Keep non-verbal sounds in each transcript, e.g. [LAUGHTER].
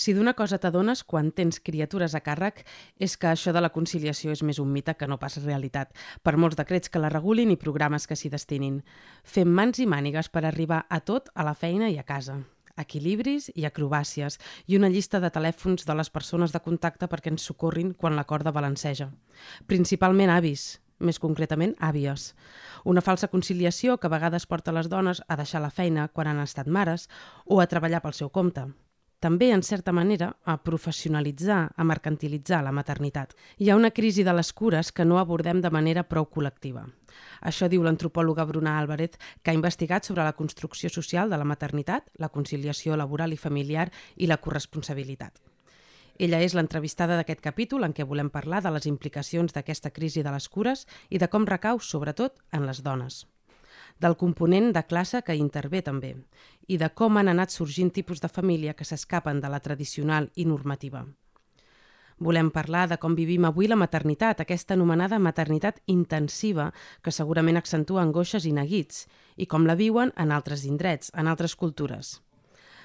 Si d'una cosa t'adones quan tens criatures a càrrec és que això de la conciliació és més un mite que no pas realitat, per molts decrets que la regulin i programes que s'hi destinin. Fem mans i mànigues per arribar a tot a la feina i a casa equilibris i acrobàcies i una llista de telèfons de les persones de contacte perquè ens socorrin quan la corda balanceja. Principalment avis, més concretament àvies. Una falsa conciliació que a vegades porta les dones a deixar la feina quan han estat mares o a treballar pel seu compte també, en certa manera, a professionalitzar, a mercantilitzar la maternitat. Hi ha una crisi de les cures que no abordem de manera prou col·lectiva. Això diu l'antropòloga Bruna Álvarez, que ha investigat sobre la construcció social de la maternitat, la conciliació laboral i familiar i la corresponsabilitat. Ella és l'entrevistada d'aquest capítol en què volem parlar de les implicacions d'aquesta crisi de les cures i de com recau, sobretot, en les dones del component de classe que intervé també i de com han anat sorgint tipus de família que s'escapen de la tradicional i normativa. Volem parlar de com vivim avui la maternitat, aquesta anomenada maternitat intensiva que segurament accentua angoixes i neguits, i com la viuen en altres indrets, en altres cultures.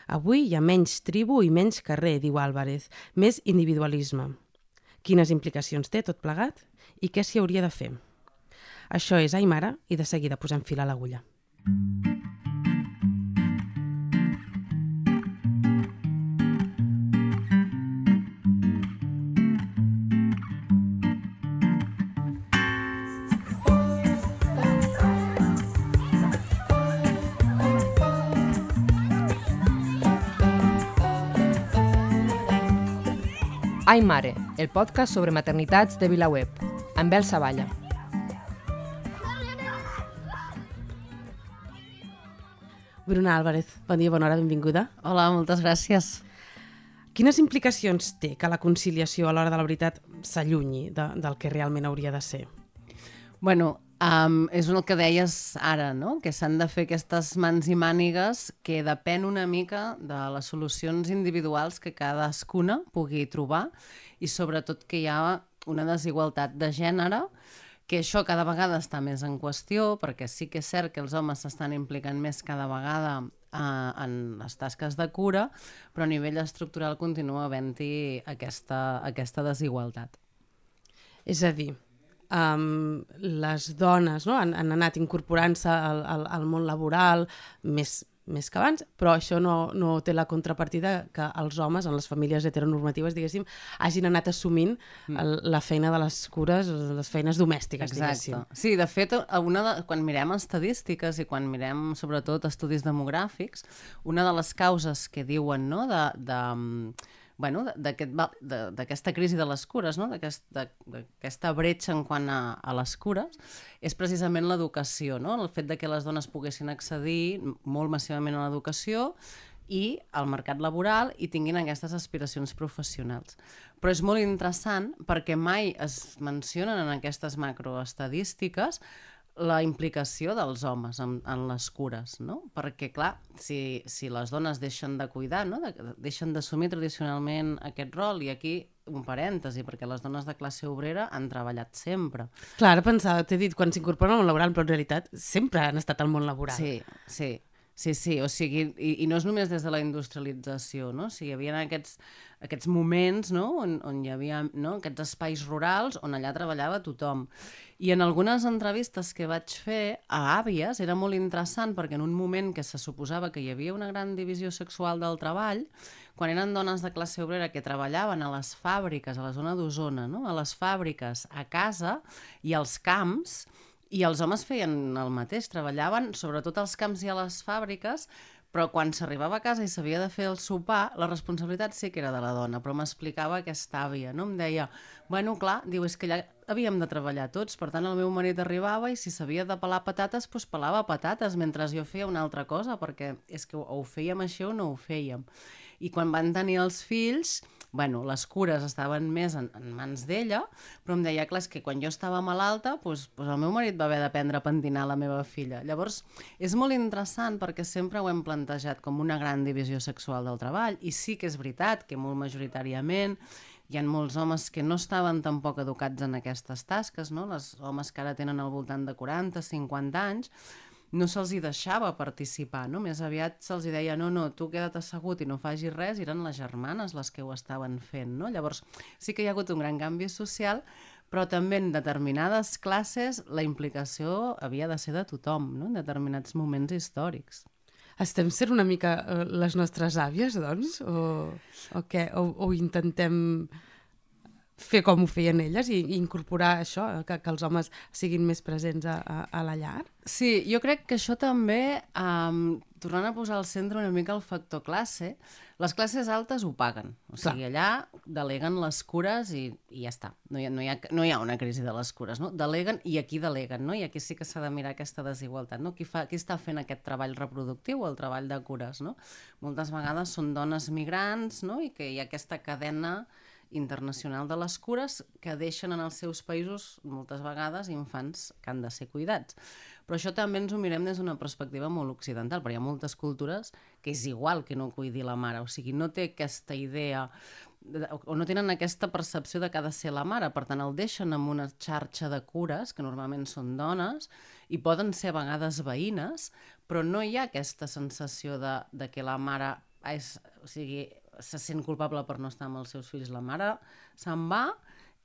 Avui hi ha menys tribu i menys carrer, diu Álvarez, més individualisme. Quines implicacions té tot plegat i què s'hi hauria de fer? Això és Aymara i de seguida posem fil a l'agulla. Ai Mare, el podcast sobre maternitats de VilaWeb, amb El Savalla. Bruna Álvarez, bon dia, bona hora, benvinguda. Hola, moltes gràcies. Quines implicacions té que la conciliació a l'hora de la veritat s'allunyi de, del que realment hauria de ser? Bueno, um, és el que deies ara, no? que s'han de fer aquestes mans i mànigues que depèn una mica de les solucions individuals que cadascuna pugui trobar i sobretot que hi ha una desigualtat de gènere que això cada vegada està més en qüestió, perquè sí que és cert que els homes s'estan implicant més cada vegada eh, en les tasques de cura, però a nivell estructural continua havent-hi aquesta, aquesta desigualtat. És a dir, um, les dones no, han, han anat incorporant-se al, al, al món laboral més més que abans, però això no, no té la contrapartida que els homes, en les famílies heteronormatives, diguéssim, hagin anat assumint mm. el, la feina de les cures, les feines domèstiques, Exacte. diguéssim. Sí, de fet, una de, quan mirem estadístiques i quan mirem, sobretot, estudis demogràfics, una de les causes que diuen no, de, de bueno, d'aquesta aquest, crisi de les cures, no? d'aquesta aquest, bretxa en quant a, a les cures, és precisament l'educació, no? el fet de que les dones poguessin accedir molt massivament a l'educació i al mercat laboral i tinguin aquestes aspiracions professionals. Però és molt interessant perquè mai es mencionen en aquestes macroestadístiques la implicació dels homes en, en les cures, no? Perquè, clar, si, si les dones deixen de cuidar, no? De, deixen d'assumir tradicionalment aquest rol, i aquí un parèntesi, perquè les dones de classe obrera han treballat sempre. Clar, pensava, t'he dit, quan s'incorporen al món laboral, però en realitat sempre han estat al món laboral. Sí, sí. Sí, sí, o sigui, i, i no és només des de la industrialització, no? O sigui, hi havia aquests, aquests moments no? on, on hi havia no? aquests espais rurals on allà treballava tothom. I en algunes entrevistes que vaig fer a àvies era molt interessant perquè en un moment que se suposava que hi havia una gran divisió sexual del treball, quan eren dones de classe obrera que treballaven a les fàbriques, a la zona d'Osona, no? a les fàbriques, a casa i als camps, i els homes feien el mateix, treballaven sobretot als camps i a les fàbriques, però quan s'arribava a casa i s'havia de fer el sopar, la responsabilitat sí que era de la dona, però m'explicava aquesta àvia, no? Em deia, bueno, clar, diu, és que allà havíem de treballar tots, per tant el meu marit arribava i si s'havia de pelar patates, doncs pelava patates, mentre jo feia una altra cosa, perquè és que o ho fèiem així o no ho fèiem. I quan van tenir els fills, bueno, les cures estaven més en, en mans d'ella, però em deia, clar, que quan jo estava malalta, doncs, doncs el meu marit va haver d'aprendre a pentinar la meva filla. Llavors, és molt interessant perquè sempre ho hem plantejat com una gran divisió sexual del treball, i sí que és veritat que molt majoritàriament hi ha molts homes que no estaven tampoc educats en aquestes tasques, no? Les homes que ara tenen al voltant de 40, 50 anys, no se'ls hi deixava participar, no? Més aviat se'ls deia, no, no, tu queda't assegut i no facis res, eren les germanes les que ho estaven fent, no? Llavors, sí que hi ha hagut un gran canvi social, però també en determinades classes la implicació havia de ser de tothom, no? en determinats moments històrics. Estem sent una mica uh, les nostres àvies, doncs? O, o què? O, o intentem fer com ho feien elles i, i incorporar això, que, que els homes siguin més presents a, a, a la llar? Sí, jo crec que això també, um, tornant a posar al centre una mica el factor classe, les classes altes ho paguen. O sigui, Clar. allà deleguen les cures i, i ja està. No hi, ha, no, hi ha, no hi ha una crisi de les cures, no? Deleguen i aquí deleguen, no? I aquí sí que s'ha de mirar aquesta desigualtat, no? Qui, fa, qui està fent aquest treball reproductiu o el treball de cures, no? Moltes vegades són dones migrants, no? I que hi ha aquesta cadena internacional de les cures que deixen en els seus països moltes vegades infants que han de ser cuidats. Però això també ens ho mirem des d'una perspectiva molt occidental, perquè hi ha moltes cultures que és igual que no cuidi la mare, o sigui, no té aquesta idea o no tenen aquesta percepció de que ha de ser la mare, per tant el deixen amb una xarxa de cures, que normalment són dones, i poden ser a vegades veïnes, però no hi ha aquesta sensació de, de que la mare és, o sigui, se sent culpable per no estar amb els seus fills. La mare se'n va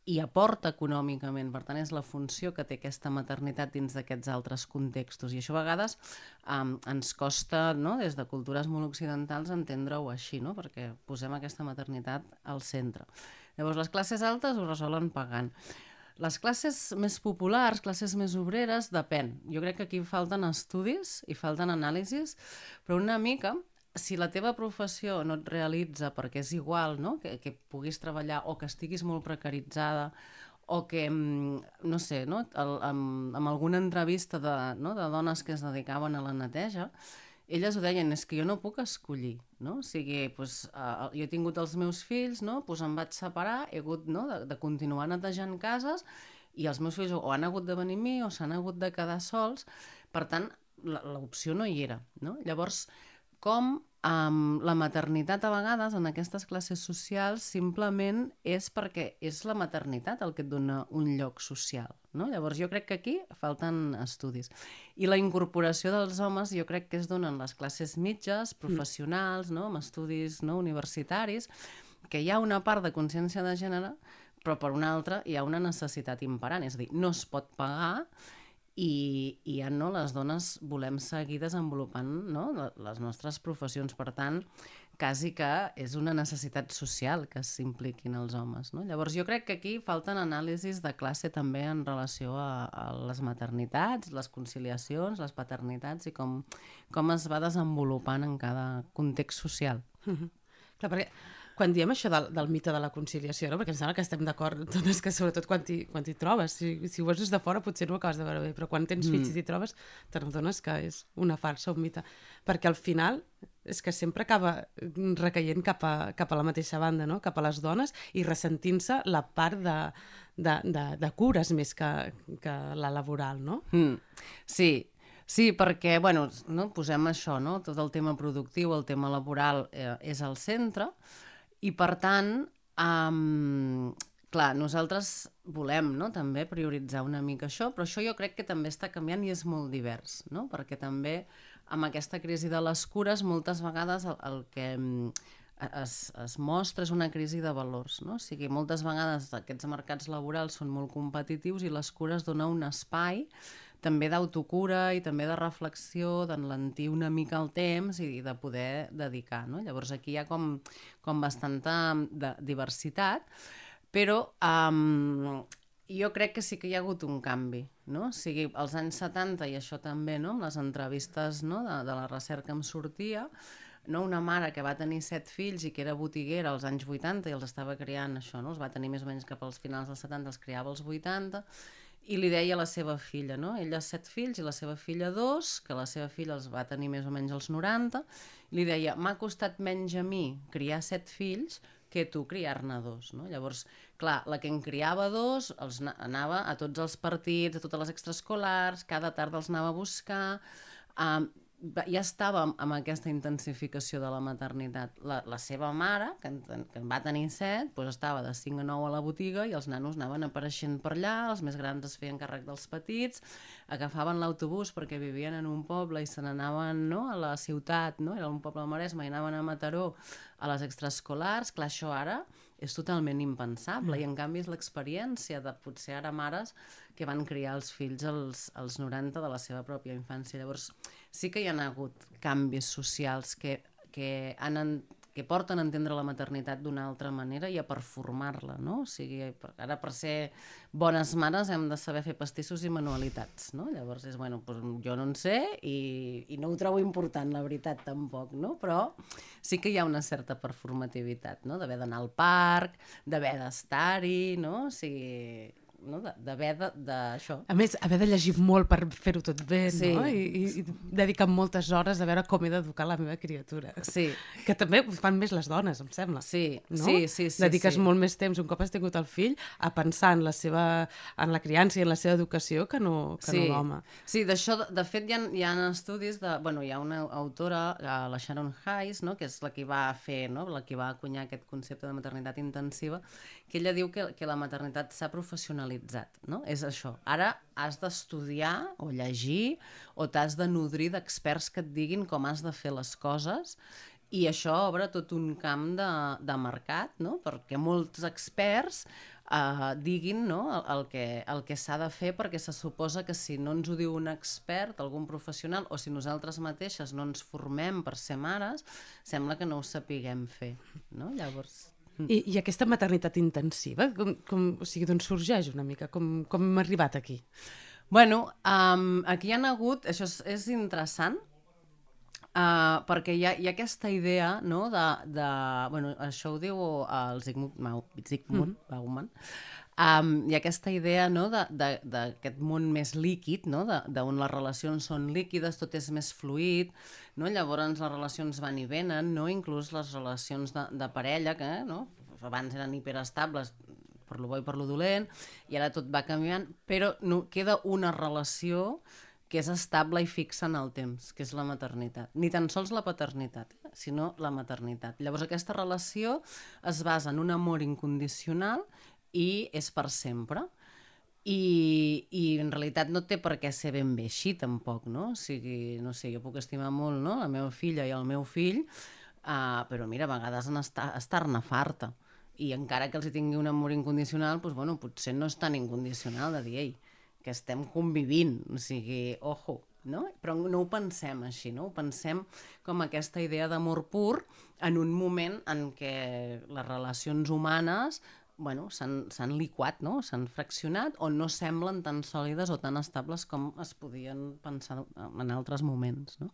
i aporta econòmicament. Per tant, és la funció que té aquesta maternitat dins d'aquests altres contextos. I això a vegades um, ens costa, no? des de cultures molt occidentals, entendre-ho així, no? perquè posem aquesta maternitat al centre. Llavors, les classes altes ho resolen pagant. Les classes més populars, classes més obreres, depèn. Jo crec que aquí falten estudis i falten anàlisis, però una mica si la teva professió no et realitza perquè és igual no? que, que puguis treballar o que estiguis molt precaritzada o que, mm, no sé, no? El, amb, amb alguna entrevista de, no? de dones que es dedicaven a la neteja, elles ho deien, és que jo no puc escollir, no? O sigui, pues, uh, jo he tingut els meus fills, no? pues em vaig separar, he hagut no? de, de continuar netejant cases i els meus fills o han hagut de venir a mi o s'han hagut de quedar sols, per tant, l'opció no hi era, no? Llavors, com um, la maternitat a vegades en aquestes classes socials simplement és perquè és la maternitat el que et dona un lloc social. No? Llavors jo crec que aquí falten estudis. I la incorporació dels homes jo crec que es donen les classes mitges, mm. professionals, no? amb estudis no? universitaris, que hi ha una part de consciència de gènere, però per una altra hi ha una necessitat imperant, és a dir, no es pot pagar i, i ja no, les dones volem seguir desenvolupant no? les nostres professions. Per tant, quasi que és una necessitat social que s'impliquin els homes. No? Llavors jo crec que aquí falten anàlisis de classe també en relació a, a les maternitats, les conciliacions, les paternitats i com, com es va desenvolupant en cada context social. Mm -hmm. Clar, perquè quan diem això del, del mite de la conciliació, no? perquè em sembla que estem d'acord totes que sobretot quan t'hi trobes, si, si ho veus des de fora potser no ho acabes de veure bé, però quan tens mm. fills i t'hi trobes t'adones que és una farsa, un mite, perquè al final és que sempre acaba recaient cap a, cap a la mateixa banda, no? cap a les dones i ressentint-se la part de, de, de, de cures més que, que la laboral, no? Mm. Sí, Sí, perquè, bueno, no, posem això, no? Tot el tema productiu, el tema laboral eh, és al centre, i per tant, um, clar, nosaltres volem no, també prioritzar una mica això, però això jo crec que també està canviant i és molt divers, no? perquè també amb aquesta crisi de les cures moltes vegades el, el que es, es mostra és una crisi de valors. No? O sigui, moltes vegades aquests mercats laborals són molt competitius i les cures donen un espai també d'autocura i també de reflexió, d'enlentir una mica el temps i de poder dedicar. No? Llavors aquí hi ha com, com bastanta de diversitat, però um, jo crec que sí que hi ha hagut un canvi. No? O sigui, als anys 70, i això també, no? amb les entrevistes no? de, de la recerca em sortia, no? una mare que va tenir set fills i que era botiguera als anys 80 i els estava criant això, no? els va tenir més o menys cap als finals dels 70, els criava als 80, i li deia a la seva filla, no? Ella set fills i la seva filla dos, que la seva filla els va tenir més o menys als 90, i li deia, m'ha costat menys a mi criar set fills que tu criar-ne dos, no? Llavors, clar, la que en criava dos els anava a tots els partits, a totes les extraescolars, cada tarda els anava a buscar, um, ja estava amb, aquesta intensificació de la maternitat. La, la seva mare, que en, que en va tenir set, doncs estava de 5 a 9 a la botiga i els nanos anaven apareixent per allà, els més grans es feien càrrec dels petits, agafaven l'autobús perquè vivien en un poble i se n'anaven no, a la ciutat, no? era un poble Maresme, i anaven a Mataró a les extraescolars. Clar, això ara és totalment impensable i en canvi és l'experiència de potser ara mares que van criar els fills als, als 90 de la seva pròpia infància. Llavors sí que hi ha hagut canvis socials que, que, han, que porten a entendre la maternitat d'una altra manera i a performar-la, no? O sigui, ara per ser bones mares hem de saber fer pastissos i manualitats, no? Llavors és, bueno, doncs jo no en sé i, i no ho trobo important, la veritat, tampoc, no? Però sí que hi ha una certa performativitat, no? D'haver d'anar al parc, d'haver d'estar-hi, no? O sigui, no? D'haver de- d'això. A més, haver de llegir molt per fer-ho tot bé, Sí. no? I, i, i dedicar moltes hores a veure com he d'educar la meva criatura. Sí, Que també ho fan més les dones, em sembla. sí, no? sí, sí, sí. Dediques sí. molt més temps, un cop has tingut el fill, a pensar en la seva en la criança i en la seva educació que no, que no l'home. Sí, d'això, de, de fet, hi ha, hi ha estudis de... Bueno, hi ha una autora, la Sharon Hayes, no?, que és la que va fer, no?, la que va acunyar aquest concepte de maternitat intensiva, que ella diu que, que la maternitat s'ha professionalitzat, no? És això. Ara has d'estudiar o llegir o t'has de nodrir d'experts que et diguin com has de fer les coses i això obre tot un camp de, de mercat, no? perquè molts experts eh, diguin no? el, el que, el que s'ha de fer perquè se suposa que si no ens ho diu un expert, algun professional, o si nosaltres mateixes no ens formem per ser mares, sembla que no ho sapiguem fer. No? Llavors... I, I aquesta maternitat intensiva, com, com, o sigui, d'on sorgeix una mica? Com, com hem arribat aquí? Bueno, um, aquí hi ha hagut, això és, és interessant, uh, perquè hi ha, hi ha aquesta idea no, de, de... Bueno, això ho diu el Zygmunt, Zygmunt mm -hmm. Bauman, Um, ha aquesta idea no, d'aquest món més líquid, no, d'on les relacions són líquides, tot és més fluid, no? llavors les relacions van i venen, no? inclús les relacions de, de parella, que no? abans eren hiperestables, per lo bo i per lo dolent, i ara tot va canviant, però no, queda una relació que és estable i fixa en el temps, que és la maternitat. Ni tan sols la paternitat, eh, sinó la maternitat. Llavors aquesta relació es basa en un amor incondicional i és per sempre. I, I en realitat no té per què ser ben bé així tampoc, no? O sigui, no sé, jo puc estimar molt no? la meva filla i el meu fill, uh, però mira, a vegades en estar- estar-ne farta. I encara que els hi tingui un amor incondicional, doncs, bueno, potser no és tan incondicional de dir, ei, que estem convivint, o sigui, ojo, no? Però no ho pensem així, no? Ho pensem com aquesta idea d'amor pur en un moment en què les relacions humanes bueno, s'han liquat, no? s'han fraccionat o no semblen tan sòlides o tan estables com es podien pensar en altres moments. No?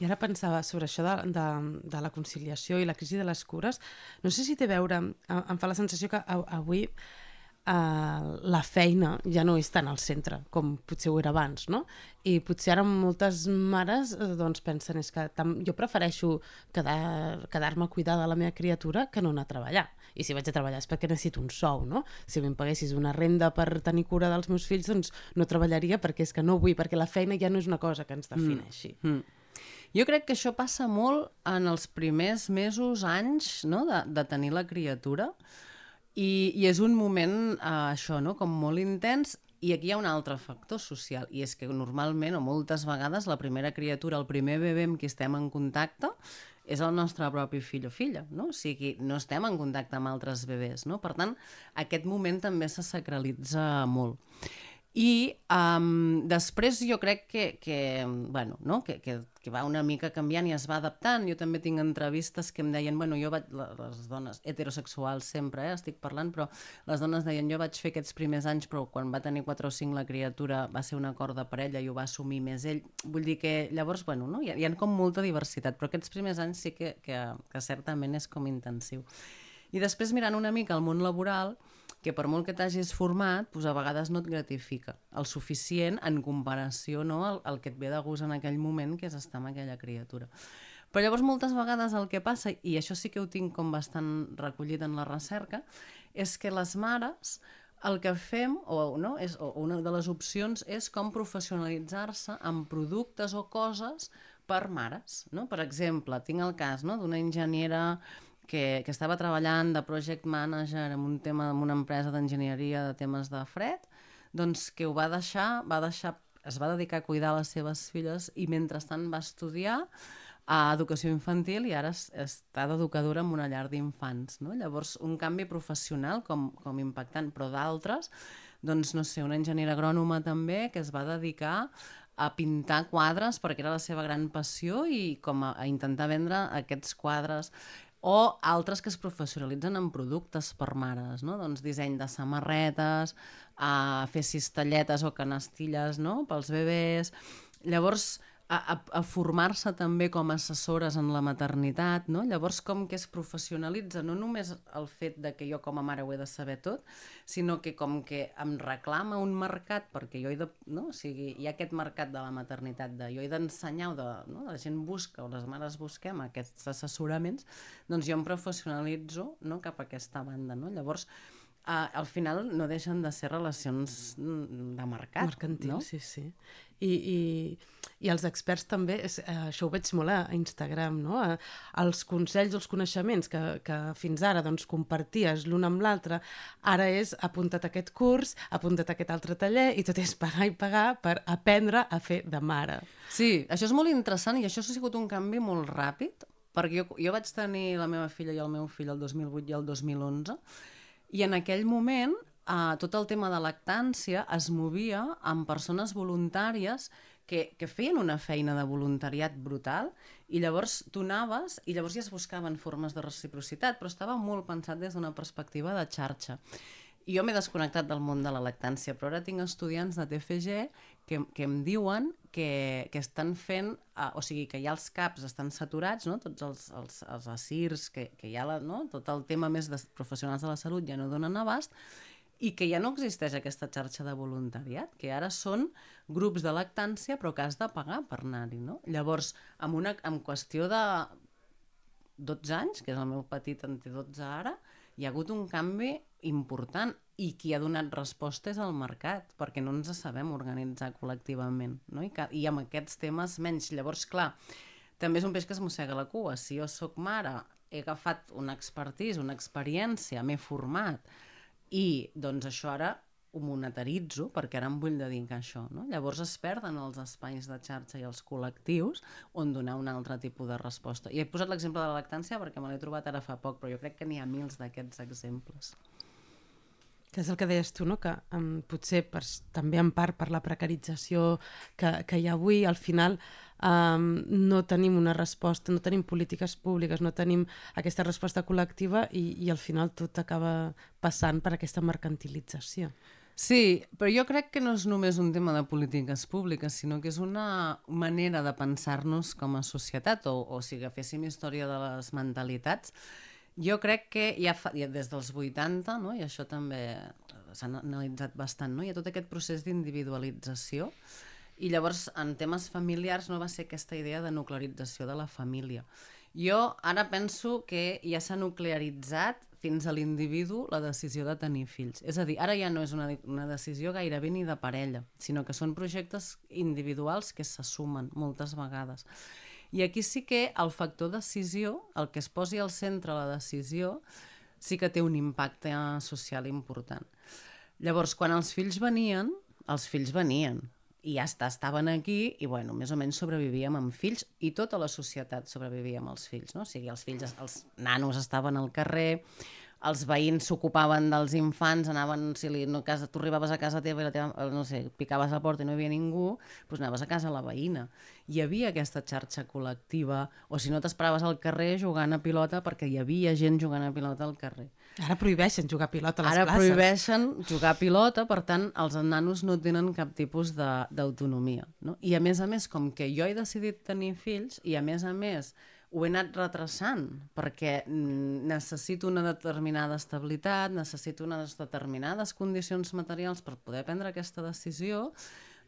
I ara pensava sobre això de, de, de la conciliació i la crisi de les cures. No sé si té a veure, em, em fa la sensació que avui Uh, la feina ja no és tan al centre com potser ho era abans, no? I potser ara moltes mares eh, doncs pensen és que tam jo prefereixo quedar- quedar-me a cuidar de la meva criatura que no anar a treballar. I si vaig a treballar és perquè necessito un sou, no? Si em paguessis una renda per tenir cura dels meus fills, doncs no treballaria perquè és que no vull, perquè la feina ja no és una cosa que ens defineixi. Mm. Jo crec que això passa molt en els primers mesos, anys, no? de, de tenir la criatura, i, i és un moment, eh, això, no? com molt intens, i aquí hi ha un altre factor social, i és que normalment, o moltes vegades, la primera criatura, el primer bebè amb qui estem en contacte, és el nostre propi fill o filla, no? O sigui, no estem en contacte amb altres bebès, no? Per tant, aquest moment també se sacralitza molt. I um, després jo crec que, que, bueno, no? que, que, que va una mica canviant i es va adaptant. Jo també tinc entrevistes que em deien, bueno, jo vaig, les dones heterosexuals sempre, eh, estic parlant, però les dones deien, jo vaig fer aquests primers anys, però quan va tenir 4 o 5 la criatura va ser un acord de parella i ho va assumir més ell. Vull dir que llavors, bueno, no? hi, ha, hi ha com molta diversitat, però aquests primers anys sí que, que, que certament és com intensiu. I després mirant una mica el món laboral, que per molt que t'hagis format, doncs a vegades no et gratifica el suficient en comparació no, al, al que et ve de gust en aquell moment, que és estar amb aquella criatura. Però llavors moltes vegades el que passa, i això sí que ho tinc com bastant recollit en la recerca, és que les mares el que fem, o, no, és, o una de les opcions és com professionalitzar-se en productes o coses per mares. No? Per exemple, tinc el cas no? d'una enginyera que, que estava treballant de project manager en un tema en una empresa d'enginyeria de temes de fred, doncs que ho va deixar, va deixar, es va dedicar a cuidar les seves filles i mentrestant va estudiar a educació infantil i ara es, està d'educadora en una llar d'infants. No? Llavors, un canvi professional com, com impactant, però d'altres, doncs, no sé, una enginyera agrònoma també que es va dedicar a pintar quadres perquè era la seva gran passió i com a, a intentar vendre aquests quadres o altres que es professionalitzen en productes per mares, no? doncs disseny de samarretes, a fer cistelletes o canestilles no? pels bebès. Llavors, a, a, a formar-se també com a assessores en la maternitat, no? Llavors, com que es professionalitza no només el fet de que jo com a mare ho he de saber tot, sinó que com que em reclama un mercat, perquè jo he de, no? o sigui, hi ha aquest mercat de la maternitat, de jo he d'ensenyar, de, no? la gent busca, o les mares busquem aquests assessoraments, doncs jo em professionalitzo no? cap a aquesta banda, no? Llavors, Uh, al final no deixen de ser relacions de mercat, Mercantil, no? sí, sí. I, i, i els experts també, és, eh, això ho veig molt a Instagram, no? Eh, els consells, els coneixements que, que fins ara doncs, comparties l'un amb l'altre, ara és apuntat a aquest curs, apuntat a aquest altre taller, i tot és pagar i pagar per aprendre a fer de mare. Sí, això és molt interessant i això ha sigut un canvi molt ràpid, perquè jo, jo vaig tenir la meva filla i el meu fill el 2008 i el 2011, i en aquell moment eh, tot el tema de lactància es movia amb persones voluntàries que, que feien una feina de voluntariat brutal i llavors tu anaves i llavors ja es buscaven formes de reciprocitat, però estava molt pensat des d'una perspectiva de xarxa. Jo m'he desconnectat del món de la lactància, però ara tinc estudiants de TFG que, que em diuen que, que estan fent, uh, o sigui, que ja els caps estan saturats, no? tots els, els, els assirs, que, que ja la, no? tot el tema més de professionals de la salut ja no donen abast, i que ja no existeix aquesta xarxa de voluntariat, que ara són grups de lactància però que has de pagar per anar-hi. No? Llavors, en, una, en qüestió de 12 anys, que és el meu petit en té 12 ara, hi ha hagut un canvi important i qui ha donat resposta és el mercat, perquè no ens sabem organitzar col·lectivament, no? I, que, i amb aquests temes menys. Llavors, clar, també és un peix que es mossega la cua. Si jo sóc mare, he agafat una expertise, una experiència, m'he format, i doncs això ara ho monetaritzo perquè ara em vull dedicar a això. No? Llavors es perden els espais de xarxa i els col·lectius on donar un altre tipus de resposta. I he posat l'exemple de la lactància perquè me l'he trobat ara fa poc, però jo crec que n'hi ha mils d'aquests exemples. Que és el que deies tu, no? que um, potser per, també en part per la precarització que, que hi ha avui, al final um, no tenim una resposta, no tenim polítiques públiques, no tenim aquesta resposta col·lectiva i, i al final tot acaba passant per aquesta mercantilització. Sí, però jo crec que no és només un tema de polítiques públiques, sinó que és una manera de pensar-nos com a societat, o, o si agaféssim història de les mentalitats, jo crec que ja, fa, ja des dels 80, no? i això també s'ha analitzat bastant, no? hi ha tot aquest procés d'individualització, i llavors en temes familiars no va ser aquesta idea de nuclearització de la família. Jo ara penso que ja s'ha nuclearitzat fins a l'individu la decisió de tenir fills. És a dir, ara ja no és una, una decisió gairebé ni de parella, sinó que són projectes individuals que s'assumen moltes vegades. I aquí sí que el factor decisió, el que es posi al centre la decisió, sí que té un impacte social important. Llavors, quan els fills venien, els fills venien, i ja està, estaven aquí i, bueno, més o menys sobrevivíem amb fills i tota la societat sobrevivia amb els fills, no? O sigui, els fills, els nanos estaven al carrer, els veïns s'ocupaven dels infants, anaven, si li, no, casa, tu arribaves a casa teva i la teva, no sé, picaves la porta i no hi havia ningú, doncs anaves a casa la veïna. Hi havia aquesta xarxa col·lectiva, o si no t'esperaves al carrer jugant a pilota perquè hi havia gent jugant a pilota al carrer. Ara prohibeixen jugar a pilota a les Ara places. prohibeixen jugar a pilota, per tant, els nanos no tenen cap tipus de- d'autonomia. No? I a més a més, com que jo he decidit tenir fills, i a més a més ho he anat retrasant, perquè mm, necessito una determinada estabilitat, necessito unes determinades condicions materials per poder prendre aquesta decisió,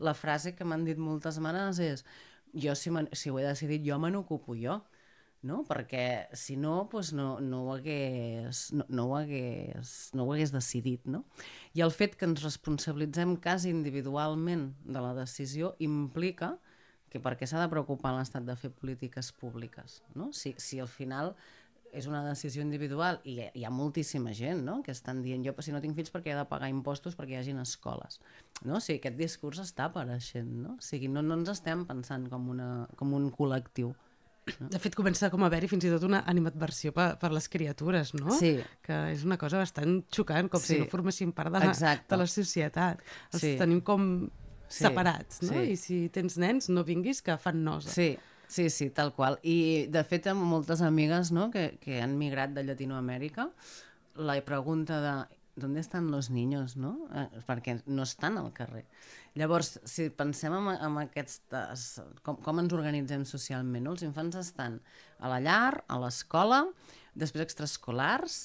la frase que m'han dit moltes mares és jo si, me- si ho he decidit jo me n'ocupo jo no? perquè si no, doncs no, no, ho hagués, no, no, ho hagués, no ho hagués decidit. No? I el fet que ens responsabilitzem quasi individualment de la decisió implica que per què s'ha de preocupar l'Estat de fer polítiques públiques, no? Si, si al final és una decisió individual i hi ha moltíssima gent no? que estan dient jo si no tinc fills perquè he de pagar impostos perquè hi hagin escoles no? o sigui, aquest discurs està apareixent no? o sigui, no, no ens estem pensant com, una, com un col·lectiu no? De fet, comença com a haver-hi fins i tot una animadversió per, per les criatures, no? Sí. Que és una cosa bastant xocant, com sí. si no formessin part de la, Exacte. de la societat. Els sí. tenim com sí. separats, no? Sí. I si tens nens, no vinguis, que fan nosa. Sí, Sí, sí, tal qual. I, de fet, amb moltes amigues no, que, que han migrat de Llatinoamèrica, la pregunta de d'on estan els niños, no? Eh, perquè no estan al carrer. Llavors, si pensem en, en aquestes... Com, com ens organitzem socialment, no? Els infants estan a la llar, a l'escola, després extraescolars,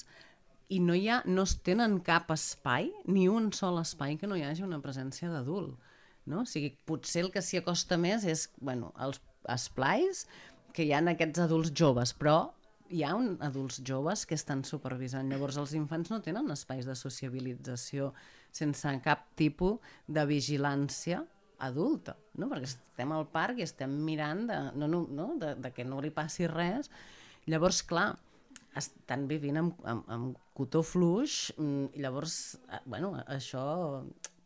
i no, hi ha, no es tenen cap espai, ni un sol espai que no hi hagi una presència d'adult. No? O sigui, potser el que s'hi acosta més és bueno, els esplais que hi ha aquests adults joves, però hi ha un, adults joves que estan supervisant. Llavors els infants no tenen espais de sociabilització sense cap tipus de vigilància adulta, no? perquè estem al parc i estem mirant de, no, no, no? de, de que no li passi res. Llavors, clar, estan vivint amb, amb, amb cotó fluix, mm, i llavors, eh, bueno, això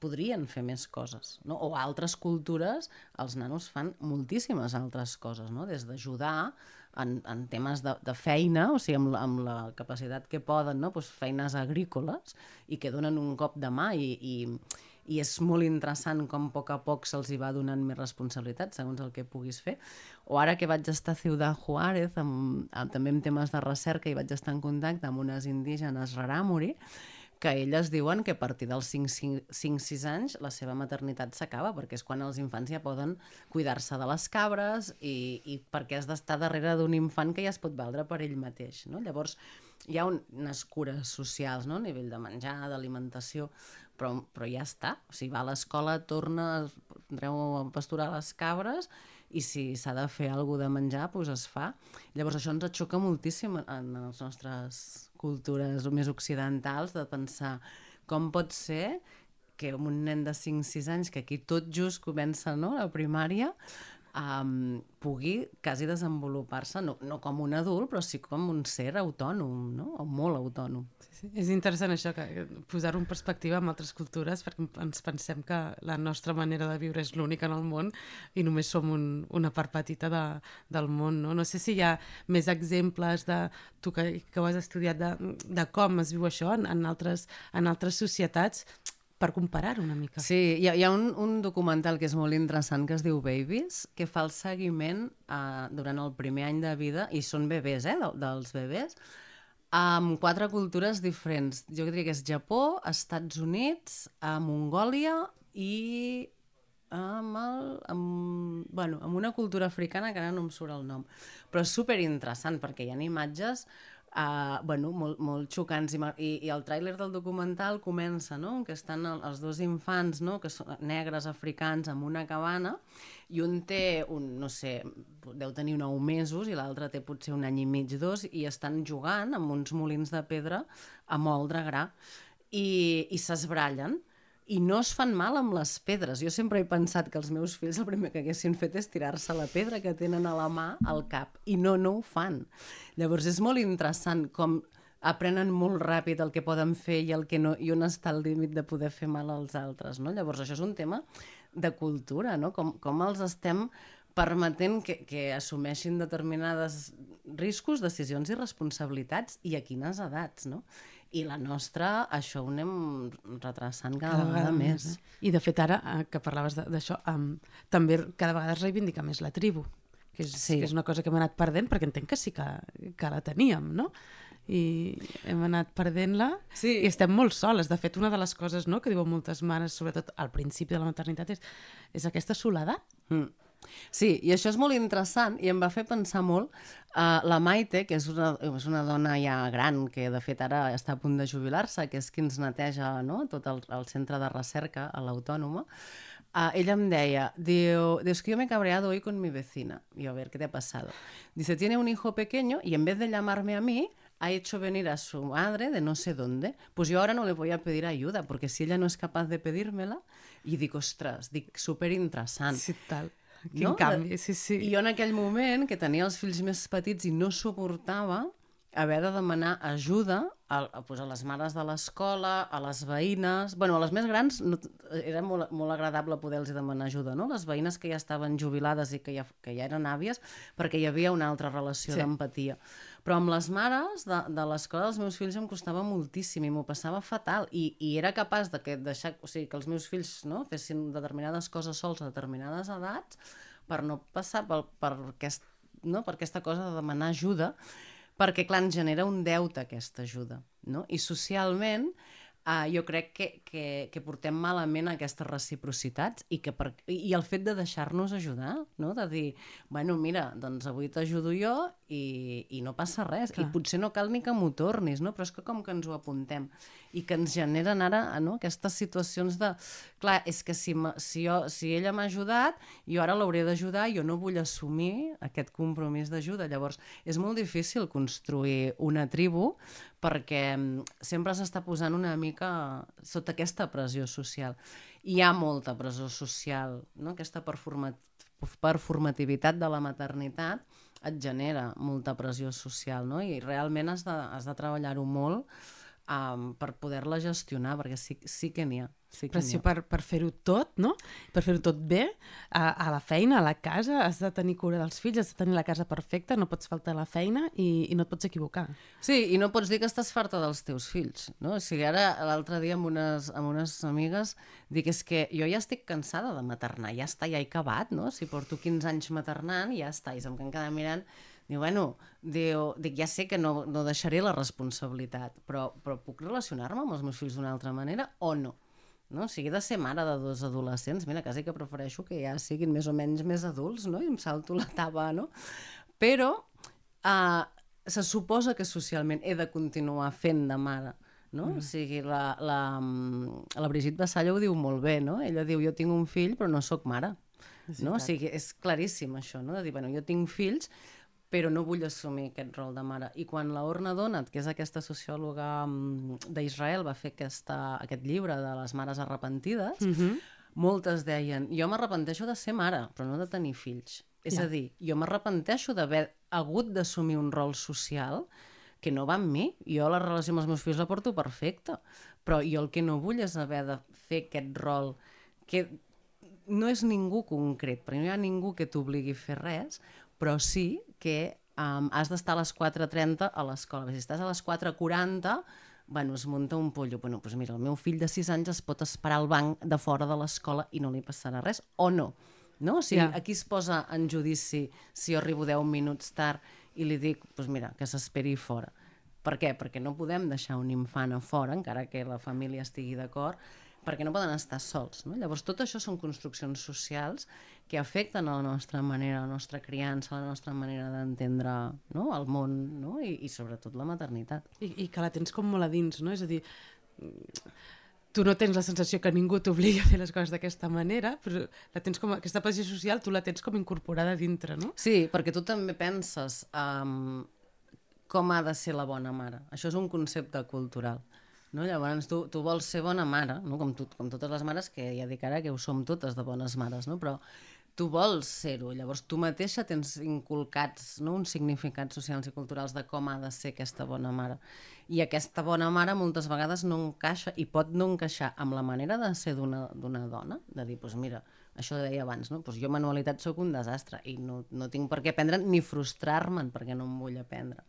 podrien fer més coses, no? O altres cultures, els nanos fan moltíssimes altres coses, no? Des d'ajudar en, en temes de, de feina, o sigui, amb amb la capacitat que poden, no? pues feines agrícoles, i que donen un cop de mà i, i, i és molt interessant com a poc a poc se'ls va donant més responsabilitat segons el que puguis fer. O ara que vaig estar a Ciudad Juárez, amb, amb, també en temes de recerca, i vaig estar en contacte amb unes indígenes rarámuri, que elles diuen que a partir dels 5-6 anys la seva maternitat s'acaba, perquè és quan els infants ja poden cuidar-se de les cabres i, i perquè has d'estar darrere d'un infant que ja es pot valdre per ell mateix. No? Llavors, hi ha un, unes cures socials no? a nivell de menjar, d'alimentació, però, però ja està. O sigui, va a l'escola, torna, entreu a pasturar les cabres i si s'ha de fer alguna de menjar, doncs es fa. Llavors això ens xoca moltíssim en les nostres cultures més occidentals de pensar com pot ser que un nen de 5-6 anys, que aquí tot just comença no, la primària, um, pugui quasi desenvolupar-se, no, no com un adult, però sí com un ser autònom, no? o molt autònom. Sí, sí. És interessant això, que posar-ho en perspectiva amb altres cultures, perquè ens pensem que la nostra manera de viure és l'única en el món i només som un, una part petita de, del món. No? no sé si hi ha més exemples de tu que, que ho has estudiat de, de com es viu això en, en, altres, en altres societats per comparar-ho una mica. Sí, hi ha, hi ha un, un documental que és molt interessant que es diu Babies, que fa el seguiment eh, durant el primer any de vida, i són bebès, eh, de, dels bebès, amb quatre cultures diferents. Jo diria que és Japó, Estats Units, a Mongòlia i amb, el, amb, bueno, amb una cultura africana que ara no em surt el nom. Però és super interessant perquè hi ha imatges uh, bueno, molt, molt xocants i, i, i el tràiler del documental comença no? que estan el, els dos infants no? que són negres africans en una cabana i un té, un, no sé, deu tenir 9 mesos i l'altre té potser un any i mig, dos, i estan jugant amb uns molins de pedra a moldre gra i, i s'esbrallen i no es fan mal amb les pedres. Jo sempre he pensat que els meus fills el primer que haguessin fet és tirar-se la pedra que tenen a la mà al cap, i no, no ho fan. Llavors és molt interessant com aprenen molt ràpid el que poden fer i el que no, i on està el límit de poder fer mal als altres. No? Llavors això és un tema de cultura, no? com, com els estem permetent que, que assumeixin determinades riscos, decisions i responsabilitats i a quines edats, no? I la nostra, això ho anem retrasant cada, cada vegada, vegada més. més. Eh? I de fet ara, eh, que parlaves d'això, um, també cada vegada es reivindica més la tribu, que és, sí. que és una cosa que hem anat perdent, perquè entenc que sí que, que la teníem, no? i hem anat perdent-la sí. i estem molt soles. De fet, una de les coses no, que diuen moltes mares, sobretot al principi de la maternitat, és, és aquesta soledat. Mm Sí, i això és molt interessant i em va fer pensar molt uh, la Maite, que és una, és una dona ja gran, que de fet ara està a punt de jubilar-se, que és qui ens neteja no? tot el, el centre de recerca a l'Autònoma, uh, ella em deia, diu, es que yo me he cabreado hoy con mi vecina. Yo, a ver, ¿qué te ha pasado? Dice, tiene un hijo pequeño y en vez de llamarme a mí, ha hecho venir a su madre de no sé dónde, pues yo ahora no le voy a pedir ayuda, porque si ella no es capaz de pedírmela, y digo, ostras, dic, súper interessant. Sí, tal Quin no? canvi, sí, sí. I jo en aquell moment, que tenia els fills més petits i no suportava haver de demanar ajuda a, a, pues, a les mares de l'escola, a les veïnes... bueno, a les més grans no, era molt, molt agradable poder-los demanar ajuda, no? Les veïnes que ja estaven jubilades i que ja, que ja eren àvies, perquè hi havia una altra relació Sí. d'empatia. Però amb les mares de, de l'escola dels meus fills em costava moltíssim i m'ho passava fatal. I, I era capaç de que, deixar, o sigui, que els meus fills no, fessin determinades coses sols a determinades edats per no passar per, per, aquest, no, per aquesta cosa de demanar ajuda, perquè, clar, ens genera un deute aquesta ajuda. No? I socialment uh, jo crec que, que, que portem malament aquestes reciprocitats i, que per, i el fet de deixar-nos ajudar, no? de dir, bueno, mira, doncs avui t'ajudo jo i, i no passa res. Clar. I potser no cal ni que m'ho tornis, no? però és que com que ens ho apuntem i que ens generen ara no? aquestes situacions de... Clar, és que si, si, jo, si ella m'ha ajudat, jo ara l'hauré d'ajudar, jo no vull assumir aquest compromís d'ajuda. Llavors, és molt difícil construir una tribu perquè mm, sempre s'està posant una mica sota aquesta pressió social. Hi ha molta pressió social, no? aquesta performat performativitat de la maternitat et genera molta pressió social, no? I realment has de, has de treballar-ho molt um, per poder-la gestionar, perquè sí, sí que n'hi ha. Sí que Pressió ha. per, per fer-ho tot, no? Per fer-ho tot bé, a, a la feina, a la casa, has de tenir cura dels fills, has de tenir la casa perfecta, no pots faltar a la feina i, i no et pots equivocar. Sí, i no pots dir que estàs farta dels teus fills, no? O sigui, ara l'altre dia amb unes, amb unes amigues dic és que jo ja estic cansada de maternar, ja està, ja he acabat, no? Si porto 15 anys maternant, ja està, i se'm queden mirant Diu, bueno, diu, dic, ja sé que no, no deixaré la responsabilitat, però, però puc relacionar-me amb els meus fills d'una altra manera o no? no? O sigui, de ser mare de dos adolescents, mira, quasi que prefereixo que ja siguin més o menys més adults, no? I em salto la taba, no? Però uh, se suposa que socialment he de continuar fent de mare, no? Mm. O sigui, la, la, la Brigitte Vassalla ho diu molt bé, no? Ella diu, jo tinc un fill però no sóc mare, no? O sigui, és claríssim això, no? De dir, bueno, jo tinc fills però no vull assumir aquest rol de mare. I quan la Orna Donat, que és aquesta sociòloga mm, d'Israel, va fer aquesta, aquest llibre de les mares arrepentides, Mm -hmm. moltes deien, jo m'arrepenteixo de ser mare, però no de tenir fills. És Ja. a dir, jo m'arrepenteixo d'haver hagut d'assumir un rol social que no va amb mi. Jo la relació amb els meus fills la porto perfecta, però jo el que no vull és haver de fer aquest rol que no és ningú concret, perquè no hi ha ningú que t'obligui a fer res, però sí que um, has d'estar a les 4.30 a l'escola. Si estàs a les 4.40, bueno, es munta un pollo. Bueno, doncs mira, el meu fill de 6 anys es pot esperar al banc de fora de l'escola i no li passarà res, o no. No? O sigui, Ja. aquí es posa en judici si jo arribo 10 minuts tard i li dic, doncs mira, que s'esperi fora. Per què? Perquè no podem deixar un infant a fora, encara que la família estigui d'acord, perquè no poden estar sols. No? Llavors, tot això són construccions socials que afecten a la nostra manera, a la nostra criança, a la nostra manera d'entendre no? el món no? I, i sobretot la maternitat. I, I que la tens com molt a dins, no? És a dir, tu no tens la sensació que ningú t'obligui a fer les coses d'aquesta manera, però la tens com, aquesta pressió social tu la tens com incorporada dintre, no? Sí, perquè tu també penses um, com ha de ser la bona mare. Això és un concepte cultural. No? Llavors, tu, tu vols ser bona mare, no? com, tu, com totes les mares, que ja dic ara que ho som totes de bones mares, no? però tu vols ser-ho. Llavors, tu mateixa tens inculcats no? uns significats socials i culturals de com ha de ser aquesta bona mare. I aquesta bona mare moltes vegades no encaixa i pot no encaixar amb la manera de ser d'una dona, de dir, doncs mira, això deia abans, no? pues jo manualitat sóc un desastre i no, no tinc per què aprendre ni frustrar-me'n perquè no em vull aprendre.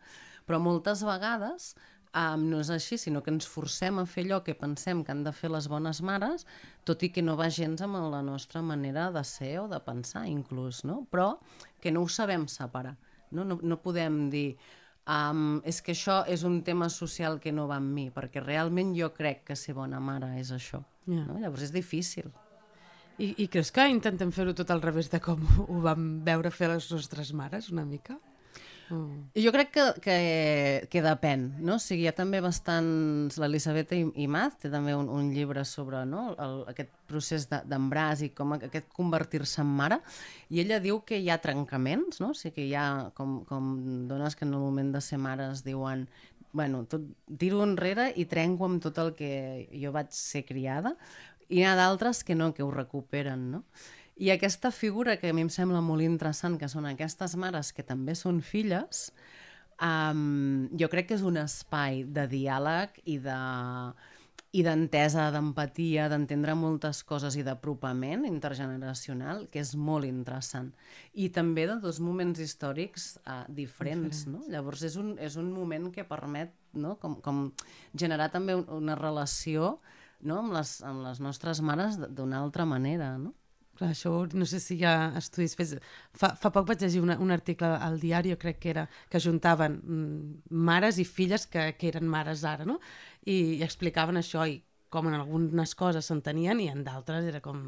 Però moltes vegades um, no és així, sinó que ens forcem a fer allò que pensem que han de fer les bones mares, tot i que no va gens amb la nostra manera de ser o de pensar inclús, no? però que no ho sabem separar. No, no, no podem dir um, és que això és un tema social que no va amb mi, perquè realment jo crec que ser bona mare és això. Ja. No? Llavors és difícil. I, I creus que intentem fer-ho tot al revés de com ho vam veure fer les nostres mares, una mica? Oh. Jo crec que, que, que depèn, no? O sigui, hi ha també bastants... I- Imaz té també un, un llibre sobre no? el, aquest procés de- d'embràs i com aquest convertir-se en mare, i ella diu que hi ha trencaments, no? O sigui, que hi ha com, com dones que en el moment de ser mares diuen bueno, tot, tiro enrere i trenco amb tot el que jo vaig ser criada, i hi ha d'altres que no, que ho recuperen, no? I aquesta figura que a mi em sembla molt interessant, que són aquestes mares que també són filles, um, jo crec que és un espai de diàleg i de i d'entesa, d'empatia, d'entendre moltes coses i d'apropament intergeneracional, que és molt interessant. I també de dos moments històrics uh, diferents, diferents, no? Llavors és un, és un moment que permet no? com, com generar també una relació no? amb, les, amb les nostres mares d'una altra manera, no? Clar, això no sé si hi ha estudis fets... Fa, fa poc vaig llegir una, un article al diari, crec que era, que juntaven mm, mares i filles que, que eren mares ara, no? I, i explicaven això, i com en algunes coses s'entenien i en d'altres era com...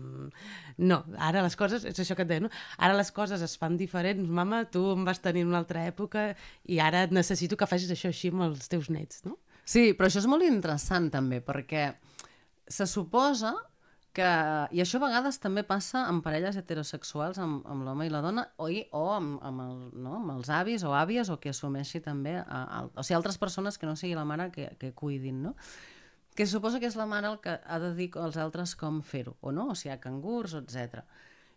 No, ara les coses, és això que et deia, no? Ara les coses es fan diferents, mama, tu em vas tenir en una altra època i ara necessito que facis això així amb els teus nets, no? Sí, però això és molt interessant també, perquè se suposa que, i això a vegades també passa amb parelles heterosexuals, amb, amb l'home i la dona, o, i, o amb, amb, el, no? amb els avis o àvies, o que assumeixi també, a, a, o sigui, altres persones que no sigui la mare que, que cuidin, no? Que suposa que és la mare el que ha de dir als altres com fer-ho, o no? O si hi ha cangurs, etc.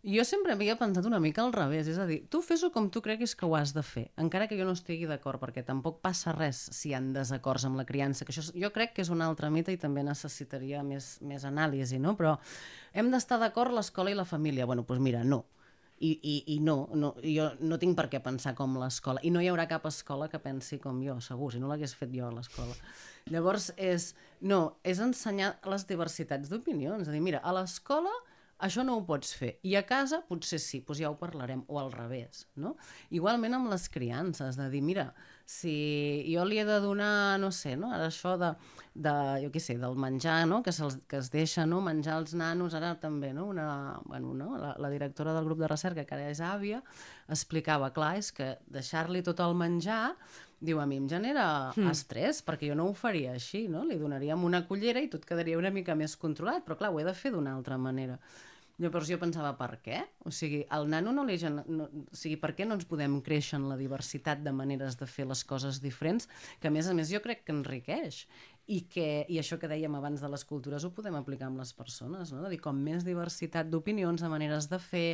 Jo sempre havia pensat una mica al revés, és a dir, tu fes-ho com tu creguis que ho has de fer, encara que jo no estigui d'acord, perquè tampoc passa res si hi ha desacords amb la criança, que això jo crec que és un altre mite i també necessitaria més, més anàlisi, no? Però hem d'estar d'acord l'escola i la família. Bueno, doncs mira, no. I, i, i no, no, jo no tinc per què pensar com l'escola. I no hi haurà cap escola que pensi com jo, segur, si no l'hagués fet jo a l'escola. Llavors, és, no, és ensenyar les diversitats d'opinions. És a dir, mira, a l'escola això no ho pots fer. I a casa potser sí, doncs ja ho parlarem, o al revés, no? Igualment amb les criances, de dir, mira, si jo li he de donar, no sé, no? ara això de, de jo què sé, del menjar, no? que, que es deixa no? menjar els nanos, ara també, no? Una, bueno, no? La, la directora del grup de recerca, que ara és àvia, explicava, clar, és que deixar-li tot el menjar diu, a mi em genera mm. estrès, perquè jo no ho faria així, no? Li donaríem una cullera i tot quedaria una mica més controlat, però clar, ho he de fer d'una altra manera. Llavors jo pensava, per què? O sigui, el nano no li... No, o sigui, per què no ens podem créixer en la diversitat de maneres de fer les coses diferents, que a més a més jo crec que enriqueix i, que, i això que dèiem abans de les cultures ho podem aplicar amb les persones, no? de dir, com més diversitat d'opinions, de maneres de fer,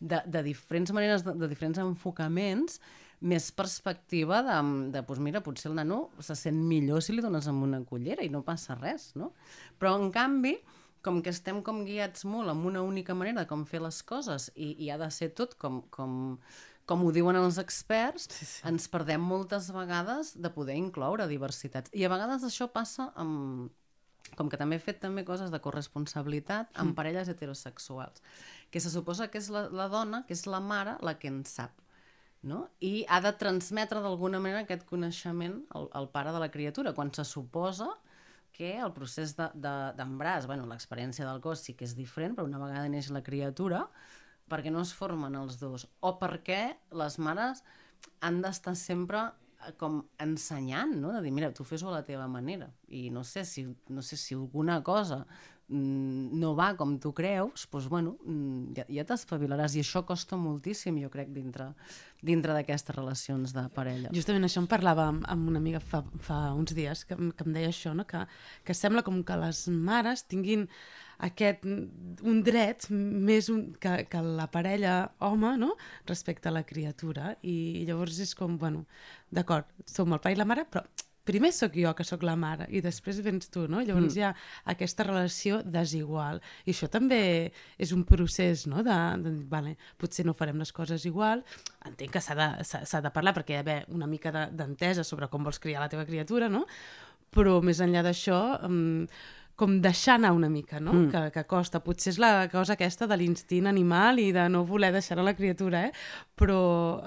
de, de diferents maneres, de, de diferents enfocaments, més perspectiva de, de doncs mira, potser el nano se sent millor si li dones amb una cullera i no passa res, no? Però, en canvi, com que estem com guiats molt amb una única manera de com fer les coses i, i ha de ser tot com, com, com ho diuen els experts, sí, sí. ens perdem moltes vegades de poder incloure diversitats. I a vegades això passa amb, com que també he fet també coses de corresponsabilitat amb mm. parelles heterosexuals, que se suposa que és la, la dona, que és la mare, la que en sap no? i ha de transmetre d'alguna manera aquest coneixement al, al pare de la criatura, quan se suposa que el procés d'embràs, de, de, bueno, l'experiència del cos sí que és diferent, però una vegada neix la criatura, perquè no es formen els dos, o perquè les mares han d'estar sempre eh, com ensenyant, no? de dir, mira, tu fes-ho a la teva manera, i no sé si, no sé si alguna cosa Mm, no va com tu creus, doncs, bueno, mm, ja, ja t'espavilaràs. I això costa moltíssim, jo crec, dintre dintre d'aquestes relacions de parella. Justament això em parlava amb, amb una amiga fa, fa uns dies, que, que em deia això, no? que, que sembla com que les mares tinguin aquest, un dret més un, que, que la parella home no? respecte a la criatura i llavors és com, bueno, d'acord, som el pare i la mare, però primer sóc jo que sóc la mare i després vens tu, no? Llavors mm. hi ha aquesta relació desigual. I això també és un procés, no? De, de vale, potser no farem les coses igual, entenc que s'ha de, de parlar perquè hi ha d'haver una mica d'entesa sobre com vols criar la teva criatura, no? Però més enllà d'això... Um, com deixar anar una mica, no? Mm. Que, que costa. Potser és la cosa aquesta de l'instint animal i de no voler deixar a la criatura, eh? Però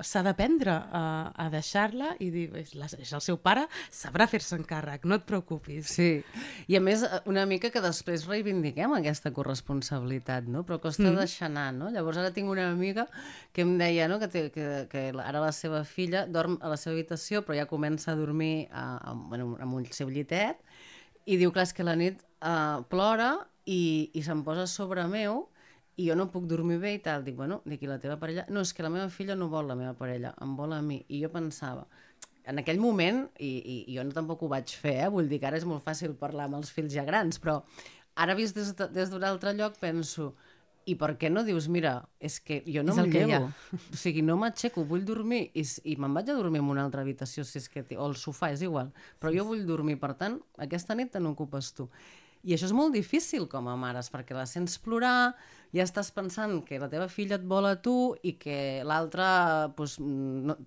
s'ha d'aprendre a, a deixar-la i dir, és, la, és el seu pare, sabrà fer-se encàrrec, no et preocupis. Sí, i a més una mica que després reivindiquem aquesta corresponsabilitat, no? Però costa mm. deixar anar, no? Llavors ara tinc una amiga que em deia, no?, que, té, que, que ara la seva filla dorm a la seva habitació però ja comença a dormir a, a, bueno, amb el seu llitet i diu, clar, és que la nit uh, plora i, i se'm posa sobre meu i jo no puc dormir bé i tal. Dic, bueno, dic, i la teva parella? No, és que la meva filla no vol la meva parella, em vol a mi. I jo pensava, en aquell moment, i, i, i jo no tampoc ho vaig fer, eh? vull dir que ara és molt fàcil parlar amb els fills ja grans, però ara vist des d'un de, des altre lloc penso, i per què no dius, mira, és que jo no el em hi ha. llevo. O sigui, no m'aixeco, vull dormir i, i me'n vaig a dormir en una altra habitació, si és que, o al sofà, és igual. Però jo vull dormir, per tant, aquesta nit te n'ocupes tu. I això és molt difícil com a mares, perquè la sents plorar, ja estàs pensant que la teva filla et vol a tu i que l'altra, doncs, no,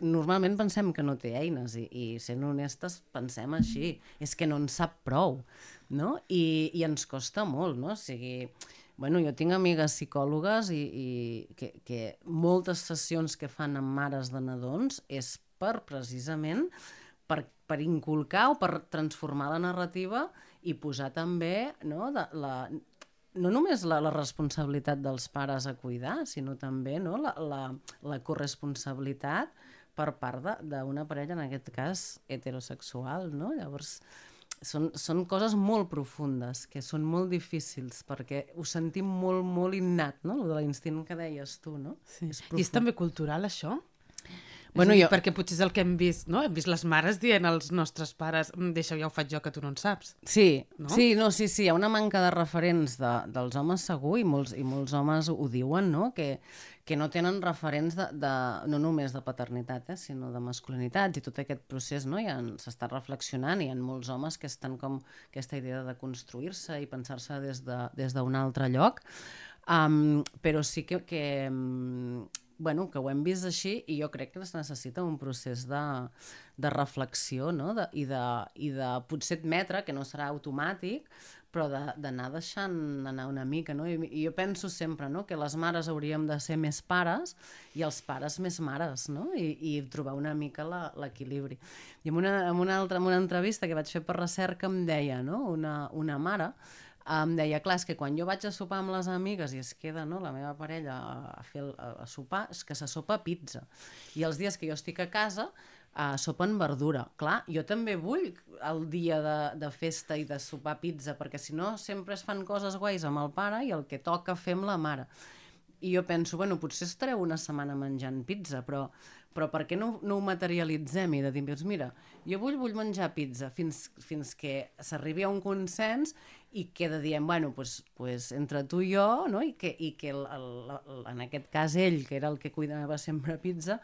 normalment pensem que no té eines i, i sent honestes pensem així, és que no en sap prou, no? I, i ens costa molt, no? O sigui, bueno, jo tinc amigues psicòlogues i, i que, que moltes sessions que fan amb mares de nadons és per precisament per, per inculcar o per transformar la narrativa i posar també no, de, la, no només la, la responsabilitat dels pares a cuidar, sinó també no, la, la, la corresponsabilitat per part d'una parella, en aquest cas heterosexual. No? Llavors, són, són coses molt profundes, que són molt difícils, perquè ho sentim molt, molt innat, no? Lo de l'instint que deies tu, no? Sí. És I és també cultural, això? Bueno, dir, jo- Perquè potser és el que hem vist, no? Hem vist les mares dient als nostres pares "Mm, deixa, ja ho faig jo, que tu no en saps. Sí, No? sí, no, sí, sí, hi ha una manca de referents de, dels homes segur i molts, i molts homes ho diuen, no? Que, que no tenen referents de, de, no només de paternitat, eh, sinó de masculinitats i tot aquest procés, no? Ja s'està reflexionant i hi ha molts homes que estan com aquesta idea de construir-se i pensar-se des d'un de, des altre lloc, um, però sí que, que um, bueno, que ho hem vist així i jo crec que es necessita un procés de, de reflexió no? de, i, de, i de potser admetre que no serà automàtic però d'anar de, deixant anar una mica, no? I, I jo penso sempre, no?, que les mares hauríem de ser més pares i els pares més mares, no?, i, i trobar una mica l'equilibri. I en una, en, una altra, en una entrevista que vaig fer per recerca em deia, no?, una, una mare em deia, clar, és que quan jo vaig a sopar amb les amigues i es queda no, la meva parella a, a fer el, a, a sopar, és que se sopa pizza. I els dies que jo estic a casa uh, sopen verdura. Clar, jo també vull el dia de, de festa i de sopar pizza, perquè si no sempre es fan coses guais amb el pare i el que toca fer amb la mare. I jo penso, bueno, potser estareu una setmana menjant pizza, però, però per què no, no ho materialitzem i de dir, doncs mira, jo vull, vull menjar pizza fins, fins que s'arribi a un consens i queda dient, bueno, pues, pues entre tu i jo, no? i que, i que el, el, el, en aquest cas ell, que era el que cuidava sempre pizza,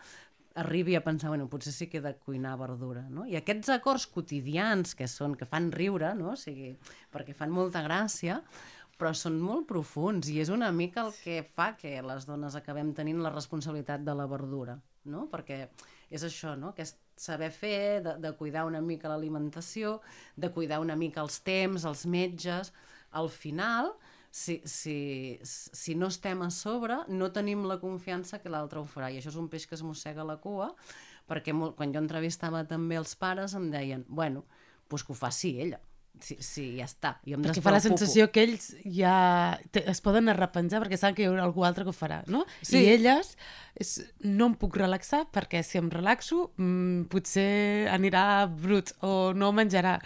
arribi a pensar, bueno, potser sí que he de cuinar verdura, no? I aquests acords quotidians que són, que fan riure, no? O sigui, perquè fan molta gràcia, però són molt profuns i és una mica el que fa que les dones acabem tenint la responsabilitat de la verdura, no? Perquè és això, no? Que és saber fer, de, de cuidar una mica l'alimentació, de cuidar una mica els temps, els metges... Al final, si, si, si no estem a sobre, no tenim la confiança que l'altre ho farà. I això és un peix que es mossega la cua, perquè molt, quan jo entrevistava també els pares em deien, bueno, doncs que ho faci ella. Sí, sí, ja està. Jo em Perquè fa la sensació que ells ja te- es poden arrepenjar perquè saben que hi haurà algú altre que ho farà, no? Sí. I elles, és, no em puc relaxar perquè si em relaxo mmm, potser anirà brut o no menjarà.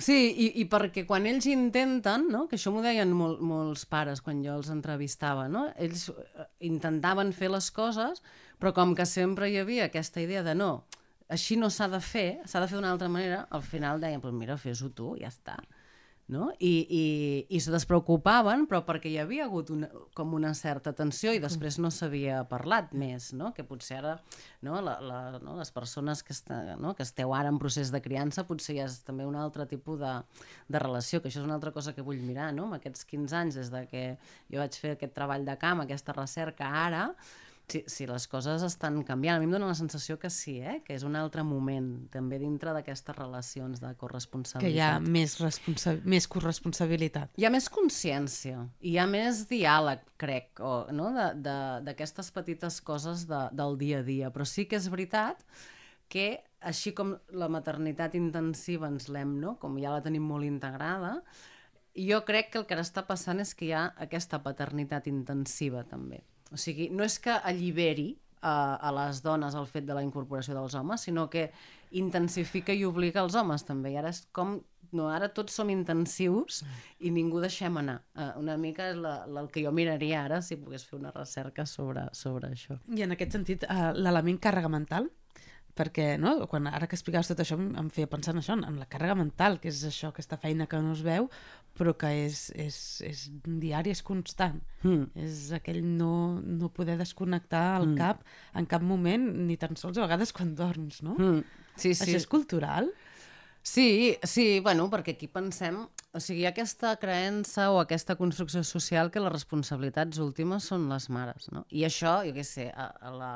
Sí, i, i perquè quan ells intenten, no? que això m'ho deien mol, molts pares quan jo els entrevistava, no? ells eh, intentaven fer les coses, però com que sempre hi havia aquesta idea de no, així no s'ha de fer, s'ha de fer d'una altra manera, al final deien, pues mira, fes-ho tu, ja està. No? I, i, i se despreocupaven, però perquè hi havia hagut una, com una certa tensió i després no s'havia parlat més, no? que potser ara no, la, la, no, les persones que, està, no, que esteu ara en procés de criança potser ja és també un altre tipus de, de relació, que això és una altra cosa que vull mirar, no? amb aquests 15 anys des de que jo vaig fer aquest treball de camp, aquesta recerca ara, si, si les coses estan canviant. A mi em dóna la sensació que sí, eh? que és un altre moment, també dintre d'aquestes relacions de corresponsabilitat. Que hi ha més, responsa més corresponsabilitat. Hi ha més consciència, hi ha més diàleg, crec, o, no? d'aquestes petites coses de, del dia a dia. Però sí que és veritat que, així com la maternitat intensiva ens l'hem, no? com ja la tenim molt integrada, jo crec que el que ara està passant és que hi ha aquesta paternitat intensiva també. O sigui, no és que alliberi a, a les dones el fet de la incorporació dels homes, sinó que intensifica i obliga els homes també. I ara és com no, ara tots som intensius i ningú deixem anar. Uh, una mica és la, la, el que jo miraria ara si pogués fer una recerca sobre, sobre això. I en aquest sentit, eh, l'element càrrega mental perquè no? quan ara que explicaves tot això em feia pensar en això, en la càrrega mental, que és això, aquesta feina que no es veu, però que és, és, és diari, és constant. Mm. És aquell no, no poder desconnectar el Mm. cap en cap moment, ni tan sols a vegades quan dorms, no? Mm. Sí, sí. Això és cultural? Sí, sí, bueno, perquè aquí pensem... O sigui, hi ha aquesta creença o aquesta construcció social que les responsabilitats últimes són les mares, no? I això, jo què sé, a, a la...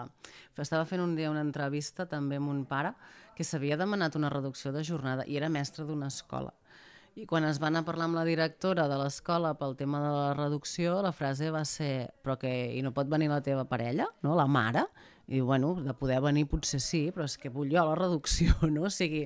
estava fent un dia una entrevista també amb un pare que s'havia demanat una reducció de jornada i era mestre d'una escola. I quan es va anar a parlar amb la directora de l'escola pel tema de la reducció, la frase va ser però que i no pot venir la teva parella, no? la mare? I bueno, de poder venir potser sí, però és que vull jo la reducció, [LAUGHS] no? O sigui,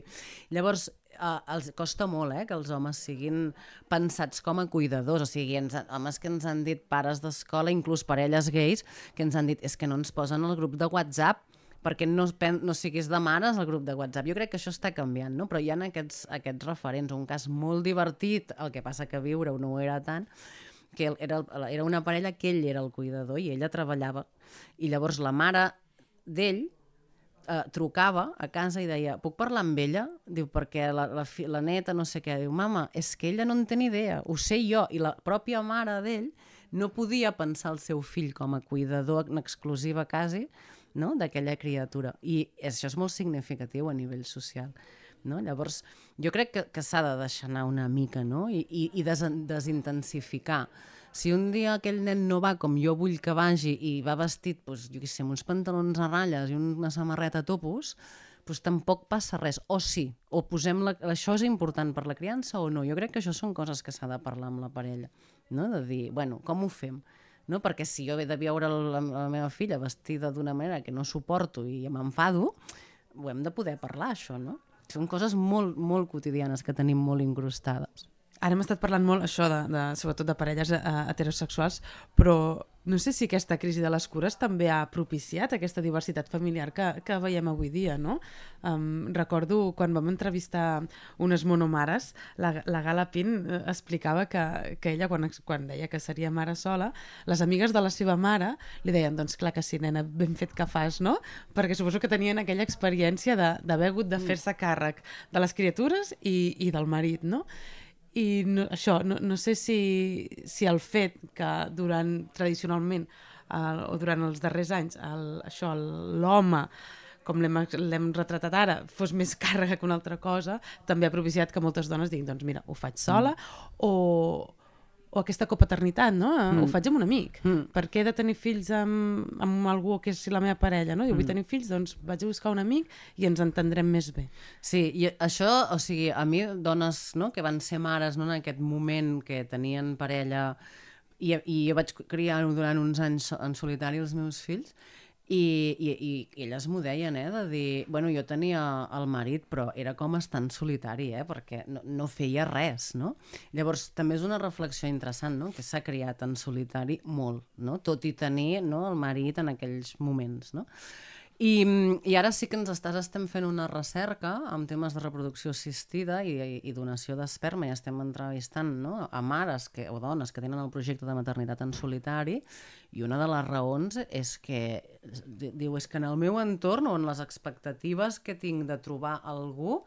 llavors, eh, els costa molt eh, que els homes siguin pensats com a cuidadors, o sigui, ens, homes que ens han dit pares d'escola, inclús parelles gais, que ens han dit és que no ens posen al grup de WhatsApp perquè no, no siguis de mares al grup de WhatsApp. Jo crec que això està canviant, no? però hi ha aquests, aquests referents. Un cas molt divertit, el que passa que viure-ho no ho era tant, que era, era una parella que ell era el cuidador i ella treballava. I llavors la mare d'ell eh, trucava a casa i deia, puc parlar amb ella? Diu, perquè la, la, fi- la neta no sé què. Diu, mama, és que ella no en té ni idea, ho sé jo. I la pròpia mare d'ell no podia pensar el seu fill com a cuidador en exclusiva quasi no? d'aquella criatura. I això és molt significatiu a nivell social. No? Llavors, jo crec que, que s'ha de deixar anar una mica no? i, i, i des, desintensificar. Si un dia aquell nen no va com jo vull que vagi i va vestit, doncs, jo sé, amb uns pantalons a ratlles i una samarreta a topos, doncs tampoc passa res. O sí, o posem la, això és important per la criança o no. Jo crec que això són coses que s'ha de parlar amb la parella. No? De dir, bueno, com ho fem? No? Perquè si jo he de veure la, la meva filla vestida d'una manera que no suporto i m'enfado, ho hem de poder parlar, això, no? Són coses molt, molt quotidianes que tenim molt incrustades. Ara hem estat parlant molt això, de, de, sobretot de parelles eh, heterosexuals, però no sé si aquesta crisi de les cures també ha propiciat aquesta diversitat familiar que, que veiem avui dia, no? Um, recordo quan vam entrevistar unes monomares, la, la Gala Pin eh, explicava que, que ella, quan, quan deia que seria mare sola, les amigues de la seva mare li deien, doncs clar que sí, nena, ben fet que fas, no? Perquè suposo que tenien aquella experiència de- d'haver hagut de fer-se càrrec de les criatures i, i del marit, no? I no, això, no, no sé si, si el fet que durant, tradicionalment, el, o durant els darrers anys, el, això, l'home, com l'hem retratat ara, fos més càrrega que una altra cosa, també ha propiciat que moltes dones diguin, doncs mira, ho faig sola, o, o aquesta copaternitat, no? Mm. Ho faig amb un amic. Mm. Per què he de tenir fills amb, amb algú que és la meva parella, no? Jo vull tenir fills, doncs vaig a buscar un amic i ens entendrem més bé. Sí, i això, o sigui, a mi dones no, que van ser mares no, en aquest moment que tenien parella i, i jo vaig criar durant uns anys en solitari els meus fills i, i, i elles m'ho deien, eh, de dir, bueno, jo tenia el marit, però era com estar en solitari, eh, perquè no, no feia res, no? Llavors, també és una reflexió interessant, no?, que s'ha criat en solitari molt, no?, tot i tenir no, el marit en aquells moments, no? I, I ara sí que ens estàs, estem fent una recerca amb temes de reproducció assistida i, i, i donació d'esperma i estem entrevistant no, a mares que, o dones que tenen el projecte de maternitat en solitari i una de les raons és que di- diu és que en el meu entorn o en les expectatives que tinc de trobar algú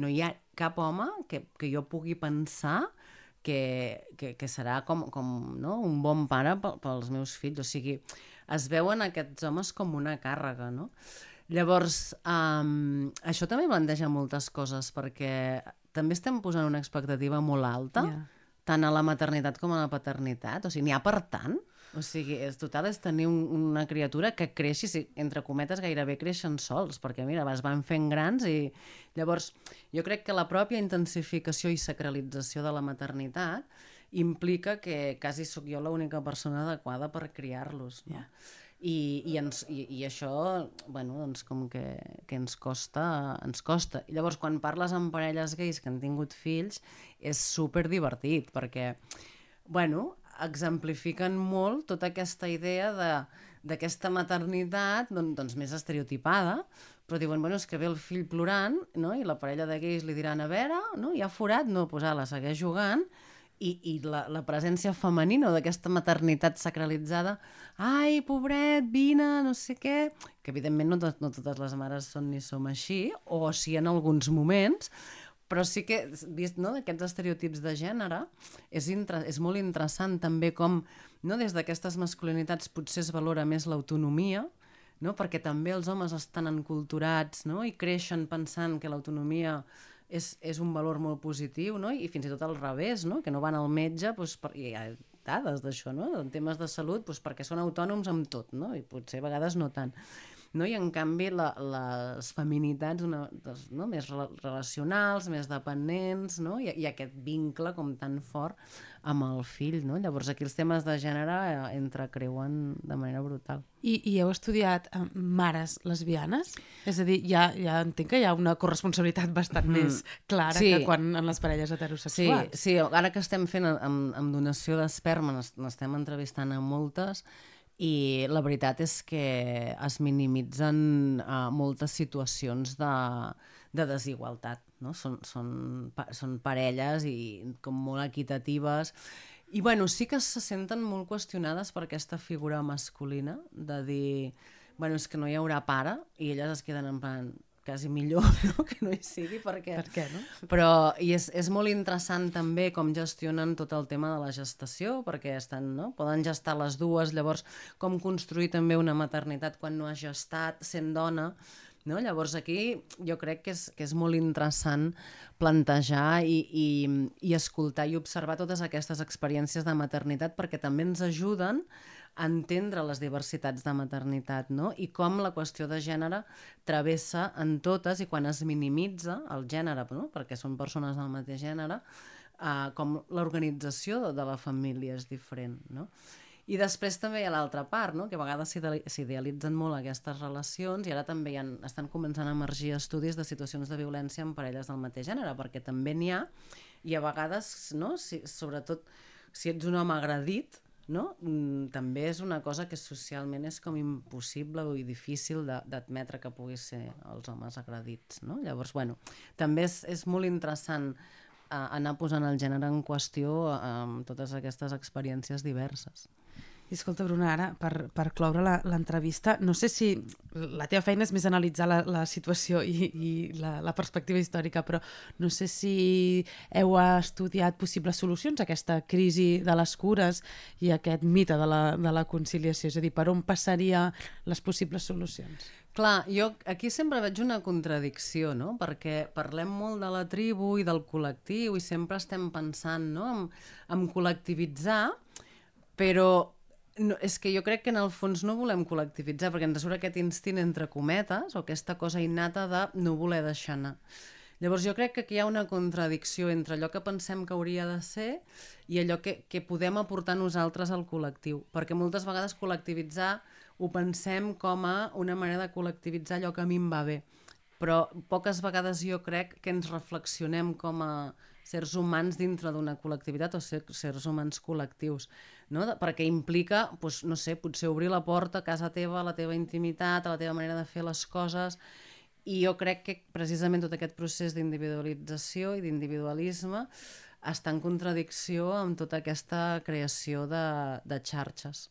no hi ha cap home que, que jo pugui pensar que, que, que serà com, com no? un bon pare pel, pels meus fills. O sigui, es veuen aquests homes com una càrrega, no? Llavors, um, això també planteja moltes coses, perquè també estem posant una expectativa molt alta, Ja. tant a la maternitat com a la paternitat. O sigui, n'hi ha per tant? O sigui, és total és tenir un, una criatura que creixi, si, entre cometes, gairebé creixen sols, perquè mira, es van fent grans i llavors jo crec que la pròpia intensificació i sacralització de la maternitat implica que quasi sóc jo l'única persona adequada per criar-los. No? Ja. I, i, ens, i, I això, bueno, doncs com que, que ens costa, ens costa. I llavors, quan parles amb parelles gais que han tingut fills, és super divertit, perquè, bueno, exemplifiquen molt tota aquesta idea de d'aquesta maternitat doncs, doncs més estereotipada, però diuen, bueno, és que ve el fill plorant, no? i la parella de gais li diran, a veure, no? hi ha forat? No, doncs ala, segueix jugant, i, i la, la presència femenina d'aquesta maternitat sacralitzada, ai, pobret, vine, no sé què, que evidentment no, no totes les mares són ni som així, o sí en alguns moments, però sí que, vist no, aquests estereotips de gènere, és, inter és molt interessant també com no, des d'aquestes masculinitats potser es valora més l'autonomia, no? perquè també els homes estan enculturats no? i creixen pensant que l'autonomia és, és un valor molt positiu, no? i fins i tot al revés, no? que no van al metge, doncs, per, hi ha dades d'això, no? en temes de salut, doncs, perquè són autònoms amb tot, no? i potser a vegades no tant no? i en canvi la, les feminitats una, doncs, no? més relacionals, més dependents, no? I, i aquest vincle com tan fort amb el fill. No? Llavors aquí els temes de gènere eh, entrecreuen de manera brutal. I, i heu estudiat eh, mares lesbianes? És a dir, ja, ja entenc que hi ha una corresponsabilitat bastant mm. més clara sí. que quan en les parelles heterosexuals. Sí, sí, ara que estem fent amb, amb donació d'esperma, n'estem entrevistant a moltes, i la veritat és que es minimitzen uh, moltes situacions de, de desigualtat. No? Són, són, són parelles i com molt equitatives i bueno, sí que se senten molt qüestionades per aquesta figura masculina de dir, bueno, és que no hi haurà pare i elles es queden en plan, quasi millor [LAUGHS] no? que no hi sigui perquè... Per què, no? Però i és, és molt interessant també com gestionen tot el tema de la gestació, perquè estan, no? poden gestar les dues, llavors com construir també una maternitat quan no has gestat, sent dona, no? Llavors aquí jo crec que és, que és molt interessant plantejar i, i, i escoltar i observar totes aquestes experiències de maternitat perquè també ens ajuden entendre les diversitats de maternitat no? i com la qüestió de gènere travessa en totes i quan es minimitza el gènere, no? perquè són persones del mateix gènere, eh, com l'organització de, la família és diferent. No? I després també hi ha l'altra part, no? que a vegades s'idealitzen molt aquestes relacions i ara també hi ha, estan començant a emergir estudis de situacions de violència en parelles del mateix gènere, perquè també n'hi ha i a vegades, no? si, sobretot si ets un home agredit, no? Mm, també és una cosa que socialment és com impossible i difícil d'admetre que pugui ser els homes agredits. No? Llavors, bueno, també és, és molt interessant eh, anar posant el gènere en qüestió eh, amb totes aquestes experiències diverses. I escolta, Bruna, ara, per, per cloure l'entrevista, no sé si la teva feina és més analitzar la, la situació i, i la, la perspectiva històrica, però no sé si heu estudiat possibles solucions a aquesta crisi de les cures i aquest mite de la, de la conciliació, és a dir, per on passaria les possibles solucions? Clar, jo aquí sempre veig una contradicció, no? Perquè parlem molt de la tribu i del col·lectiu i sempre estem pensant no? en, en col·lectivitzar, però no, és que jo crec que en el fons no volem col·lectivitzar, perquè ens surt aquest instint entre cometes, o aquesta cosa innata de no voler deixar anar. Llavors jo crec que aquí hi ha una contradicció entre allò que pensem que hauria de ser i allò que, que podem aportar nosaltres al col·lectiu, perquè moltes vegades col·lectivitzar ho pensem com a una manera de col·lectivitzar allò que a mi em va bé, però poques vegades jo crec que ens reflexionem com a sers humans dintre d'una col·lectivitat o ser, sers humans col·lectius, no? Perquè implica, doncs, no sé, potser obrir la porta a casa teva, a la teva intimitat, a la teva manera de fer les coses, i jo crec que precisament tot aquest procés d'individualització i d'individualisme està en contradicció amb tota aquesta creació de, de xarxes.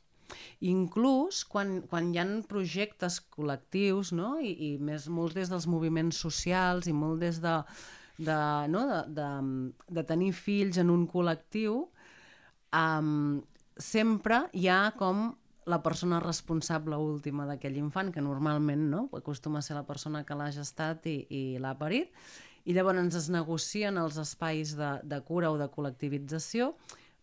Inclús quan, quan hi han projectes col·lectius, no? I, i més molts des dels moviments socials i molt des de, de, no? de, de, de tenir fills en un col·lectiu, um, sempre hi ha com la persona responsable última d'aquell infant, que normalment no? acostuma a ser la persona que l'ha gestat i, i l'ha parit, i llavors es negocien els espais de, de cura o de col·lectivització,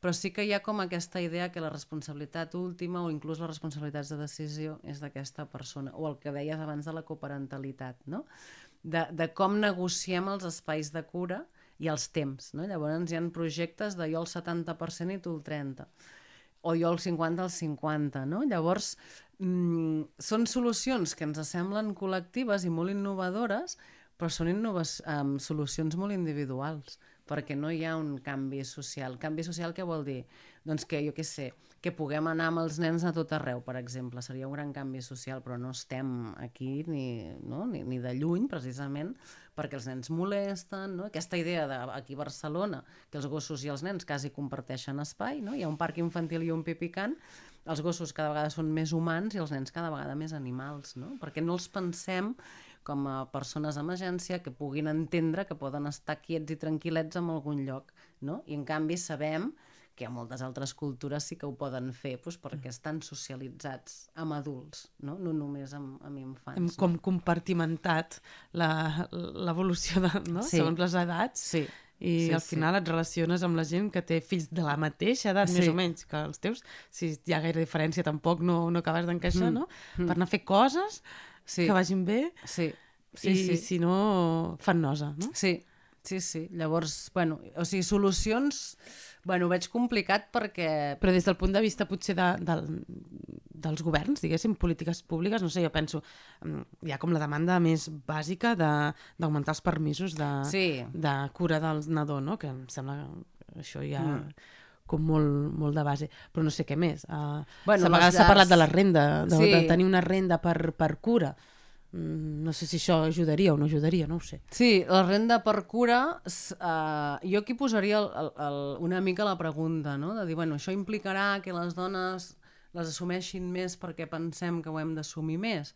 però sí que hi ha com aquesta idea que la responsabilitat última o inclús les responsabilitats de decisió és d'aquesta persona, o el que deies abans de la coparentalitat, no? De, de com negociem els espais de cura i els temps. No? Llavors hi ha projectes de jo el 70% i tu el 30%, o jo el 50 al 50. No? Llavors, mm, són solucions que ens semblen col·lectives i molt innovadores, però són innoves, um, solucions molt individuals, perquè no hi ha un canvi social. Canvi social què vol dir? Doncs que, jo què sé, que puguem anar amb els nens a tot arreu, per exemple. Seria un gran canvi social, però no estem aquí ni, no? ni, ni de lluny, precisament, perquè els nens molesten, no? Aquesta idea de, aquí a Barcelona, que els gossos i els nens quasi comparteixen espai, no? Hi ha un parc infantil i un pipicant, els gossos cada vegada són més humans i els nens cada vegada més animals, no? Perquè no els pensem com a persones d'emergència que puguin entendre que poden estar quiets i tranquil·lets en algun lloc, no? I en canvi sabem a moltes altres cultures sí que ho poden fer doncs, perquè estan socialitzats amb adults, no, no només amb, amb infants. Hem com compartimentat l'evolució no? sí. segons les edats sí. i sí, al final sí. et relaciones amb la gent que té fills de la mateixa edat, sí. més o menys, que els teus, si hi ha gaire diferència tampoc no, no acabes d'encaixar, mm. no? Mm. Per anar a fer coses sí. que vagin bé sí. Sí, i sí. si no fan nosa, no? Sí, sí, sí. Llavors, bueno, o sigui, solucions Bueno, ho veig complicat perquè... Però des del punt de vista potser de, de, dels governs, diguéssim, polítiques públiques, no sé, jo penso, mm, hi ha com la demanda més bàsica d'augmentar els permisos de, sí. de cura del nadó, no? que em sembla que això ja... Mm com molt, molt de base, però no sé què més. Uh, bueno, a vegades s'ha parlat de la renda, de, sí. de tenir una renda per, per cura. Mm, no sé si això ajudaria o no ajudaria, no ho sé. Sí, la renda per cura, uh, jo aquí posaria el, el, el, una mica la pregunta, no? de dir, bueno, això implicarà que les dones les assumeixin més perquè pensem que ho hem d'assumir més.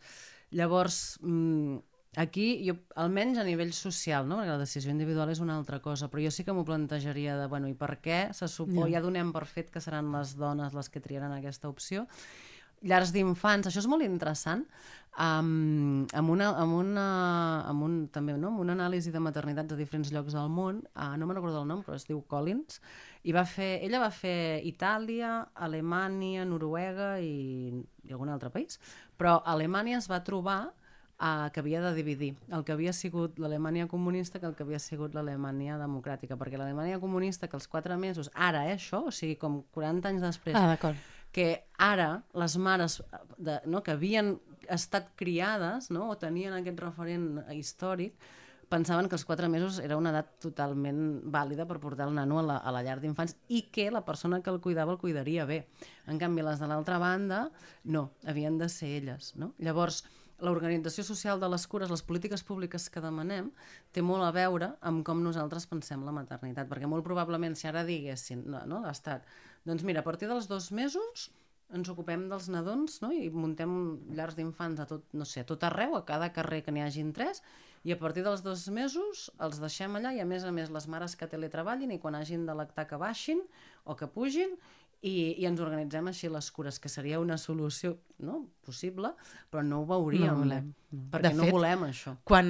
Llavors, mm, aquí, jo, almenys a nivell social, no? perquè la decisió individual és una altra cosa, però jo sí que m'ho plantejaria de, bueno, i per què se supo, ja. ja donem per fet que seran les dones les que triaran aquesta opció, llars d'infants, això és molt interessant, um, amb, una, amb, una, amb, un, també, no? amb una anàlisi de maternitats a diferents llocs del món, uh, no me'n recordo el nom, però es diu Collins, i va fer, ella va fer Itàlia, Alemanya, Noruega i, i algun altre país, però Alemanya es va trobar uh, que havia de dividir. El que havia sigut l'Alemanya comunista que el que havia sigut l'Alemanya democràtica, perquè l'Alemanya comunista que els quatre mesos, ara eh, això, o sigui, com 40 anys després, ah, d'acord que ara les mares de, no, que havien estat criades no, o tenien aquest referent històric pensaven que els 4 mesos era una edat totalment vàlida per portar el nano a la, a la llar d'infants i que la persona que el cuidava el cuidaria bé. En canvi, les de l'altra banda, no, havien de ser elles. No? Llavors, l'organització social de les cures, les polítiques públiques que demanem, té molt a veure amb com nosaltres pensem la maternitat, perquè molt probablement si ara diguessin, no, no l'Estat, doncs mira, a partir dels dos mesos ens ocupem dels nadons no? i muntem llars d'infants a tot, no sé, a tot arreu, a cada carrer que n'hi hagin tres, i a partir dels dos mesos els deixem allà i a més a més les mares que teletreballin i quan hagin de lactar que baixin o que pugin i, i ens organitzem així les cures, que seria una solució no? possible, però no ho veuríem, no, volem, no. perquè de no fet, volem això. Quan,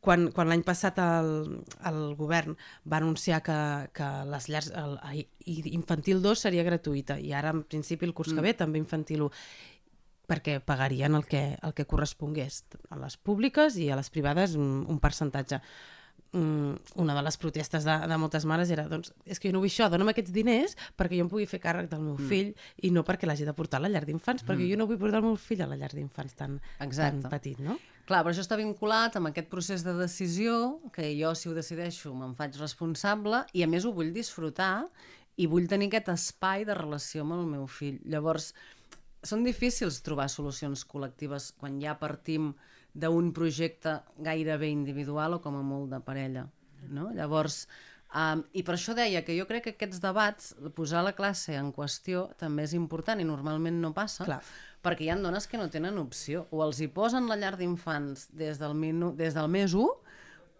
quan, quan l'any passat el, el govern va anunciar que, que les llars el, infantil 2 seria gratuïta i ara en principi el curs mm. que ve també infantil 1 perquè pagarien el que, el que correspongués a les públiques i a les privades un, un percentatge una de les protestes de, de moltes mares era doncs, és que jo no vull això, dona'm aquests diners perquè jo em pugui fer càrrec del meu mm. fill i no perquè l'hagi de portar a la llar d'infants, perquè mm. jo no vull portar el meu fill a la llar d'infants tan, tan petit, no? Clar, però això està vinculat amb aquest procés de decisió, que jo, si ho decideixo, me'n faig responsable, i a més ho vull disfrutar, i vull tenir aquest espai de relació amb el meu fill. Llavors, són difícils trobar solucions col·lectives quan ja partim d'un projecte gairebé individual o com a molt de parella. No? Llavors, um, i per això deia que jo crec que aquests debats, posar la classe en qüestió, també és important i normalment no passa, Clar. perquè hi ha dones que no tenen opció. O els hi posen la llar d'infants des, del minu, des del mes 1,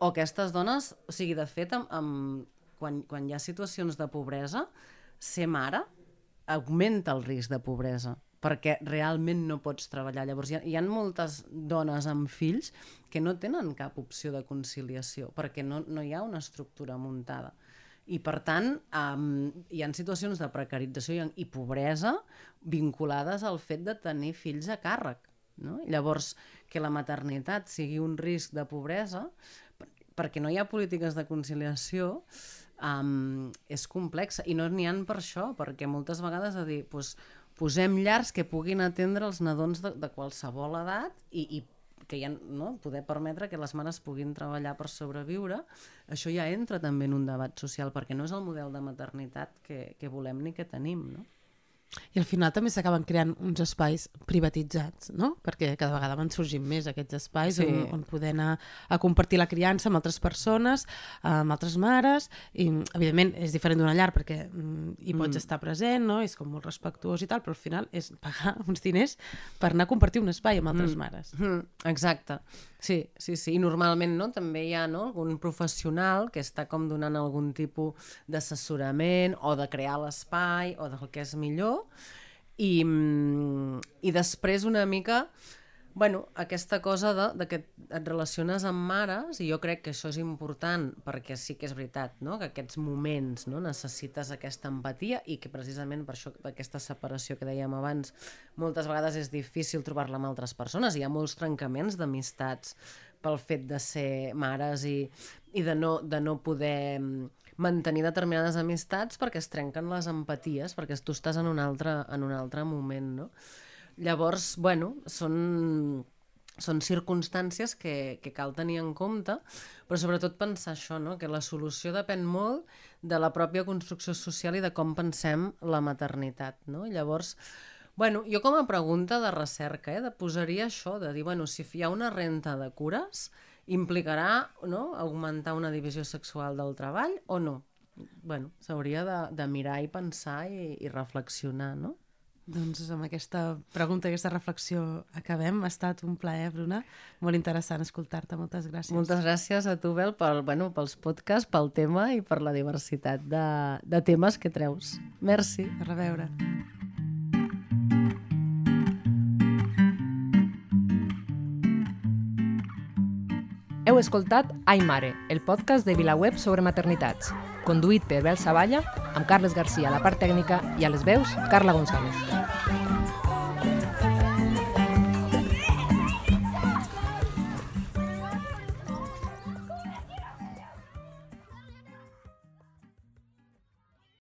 o aquestes dones, o sigui, de fet, amb, amb, quan, quan hi ha situacions de pobresa, ser mare augmenta el risc de pobresa perquè realment no pots treballar. Llavors, hi ha, hi ha moltes dones amb fills que no tenen cap opció de conciliació, perquè no, no hi ha una estructura muntada. I, per tant, um, hi ha situacions de precarització i, pobresa vinculades al fet de tenir fills a càrrec. No? Llavors, que la maternitat sigui un risc de pobresa, perquè no hi ha polítiques de conciliació, um, és complexa. I no n'hi han per això, perquè moltes vegades a dir, doncs, posem llars que puguin atendre els nadons de, de qualsevol edat i, i que ja, no? poder permetre que les mares puguin treballar per sobreviure, això ja entra també en un debat social, perquè no és el model de maternitat que, que volem ni que tenim, no? I al final també s'acaben creant uns espais privatitzats, no? Perquè cada vegada van sorgint més aquests espais sí. on, on poder anar a compartir la criança amb altres persones, amb altres mares, i evidentment és diferent d'una llar perquè mm, hi pots mm. estar present, no? És com molt respectuós i tal, però al final és pagar [LAUGHS] uns diners per anar a compartir un espai amb altres mm. mares. Mm. Exacte. Sí, sí, sí. I normalment no, també hi ha no, algun professional que està com donant algun tipus d'assessorament o de crear l'espai o del que és millor i, mm, i després una mica bueno, aquesta cosa de, de que et relaciones amb mares, i jo crec que això és important, perquè sí que és veritat, no? que aquests moments no? necessites aquesta empatia i que precisament per això, aquesta separació que dèiem abans, moltes vegades és difícil trobar-la amb altres persones. Hi ha molts trencaments d'amistats pel fet de ser mares i, i de, no, de no poder mm, mantenir determinades amistats perquè es trenquen les empaties, perquè tu estàs en un altre, en un altre moment, no? Llavors, bueno, són, són circumstàncies que, que cal tenir en compte, però sobretot pensar això, no? que la solució depèn molt de la pròpia construcció social i de com pensem la maternitat. No? Llavors, bueno, jo com a pregunta de recerca, eh, de posaria això, de dir, bueno, si hi ha una renta de cures, implicarà no, augmentar una divisió sexual del treball o no? bueno, s'hauria de, de mirar i pensar i, i reflexionar, no? Doncs amb aquesta pregunta, aquesta reflexió acabem. Ha estat un plaer, Bruna. Molt interessant escoltar-te. Moltes gràcies. Moltes gràcies a tu, Bel, pel, bueno, pels podcasts, pel tema i per la diversitat de, de temes que treus. Merci. A reveure. Escoltat Ai Mare, el podcast de VilaWeb sobre maternitats conduït per Bel Savalla, amb Carles Garcia a la part tècnica i a les veus, Carla González.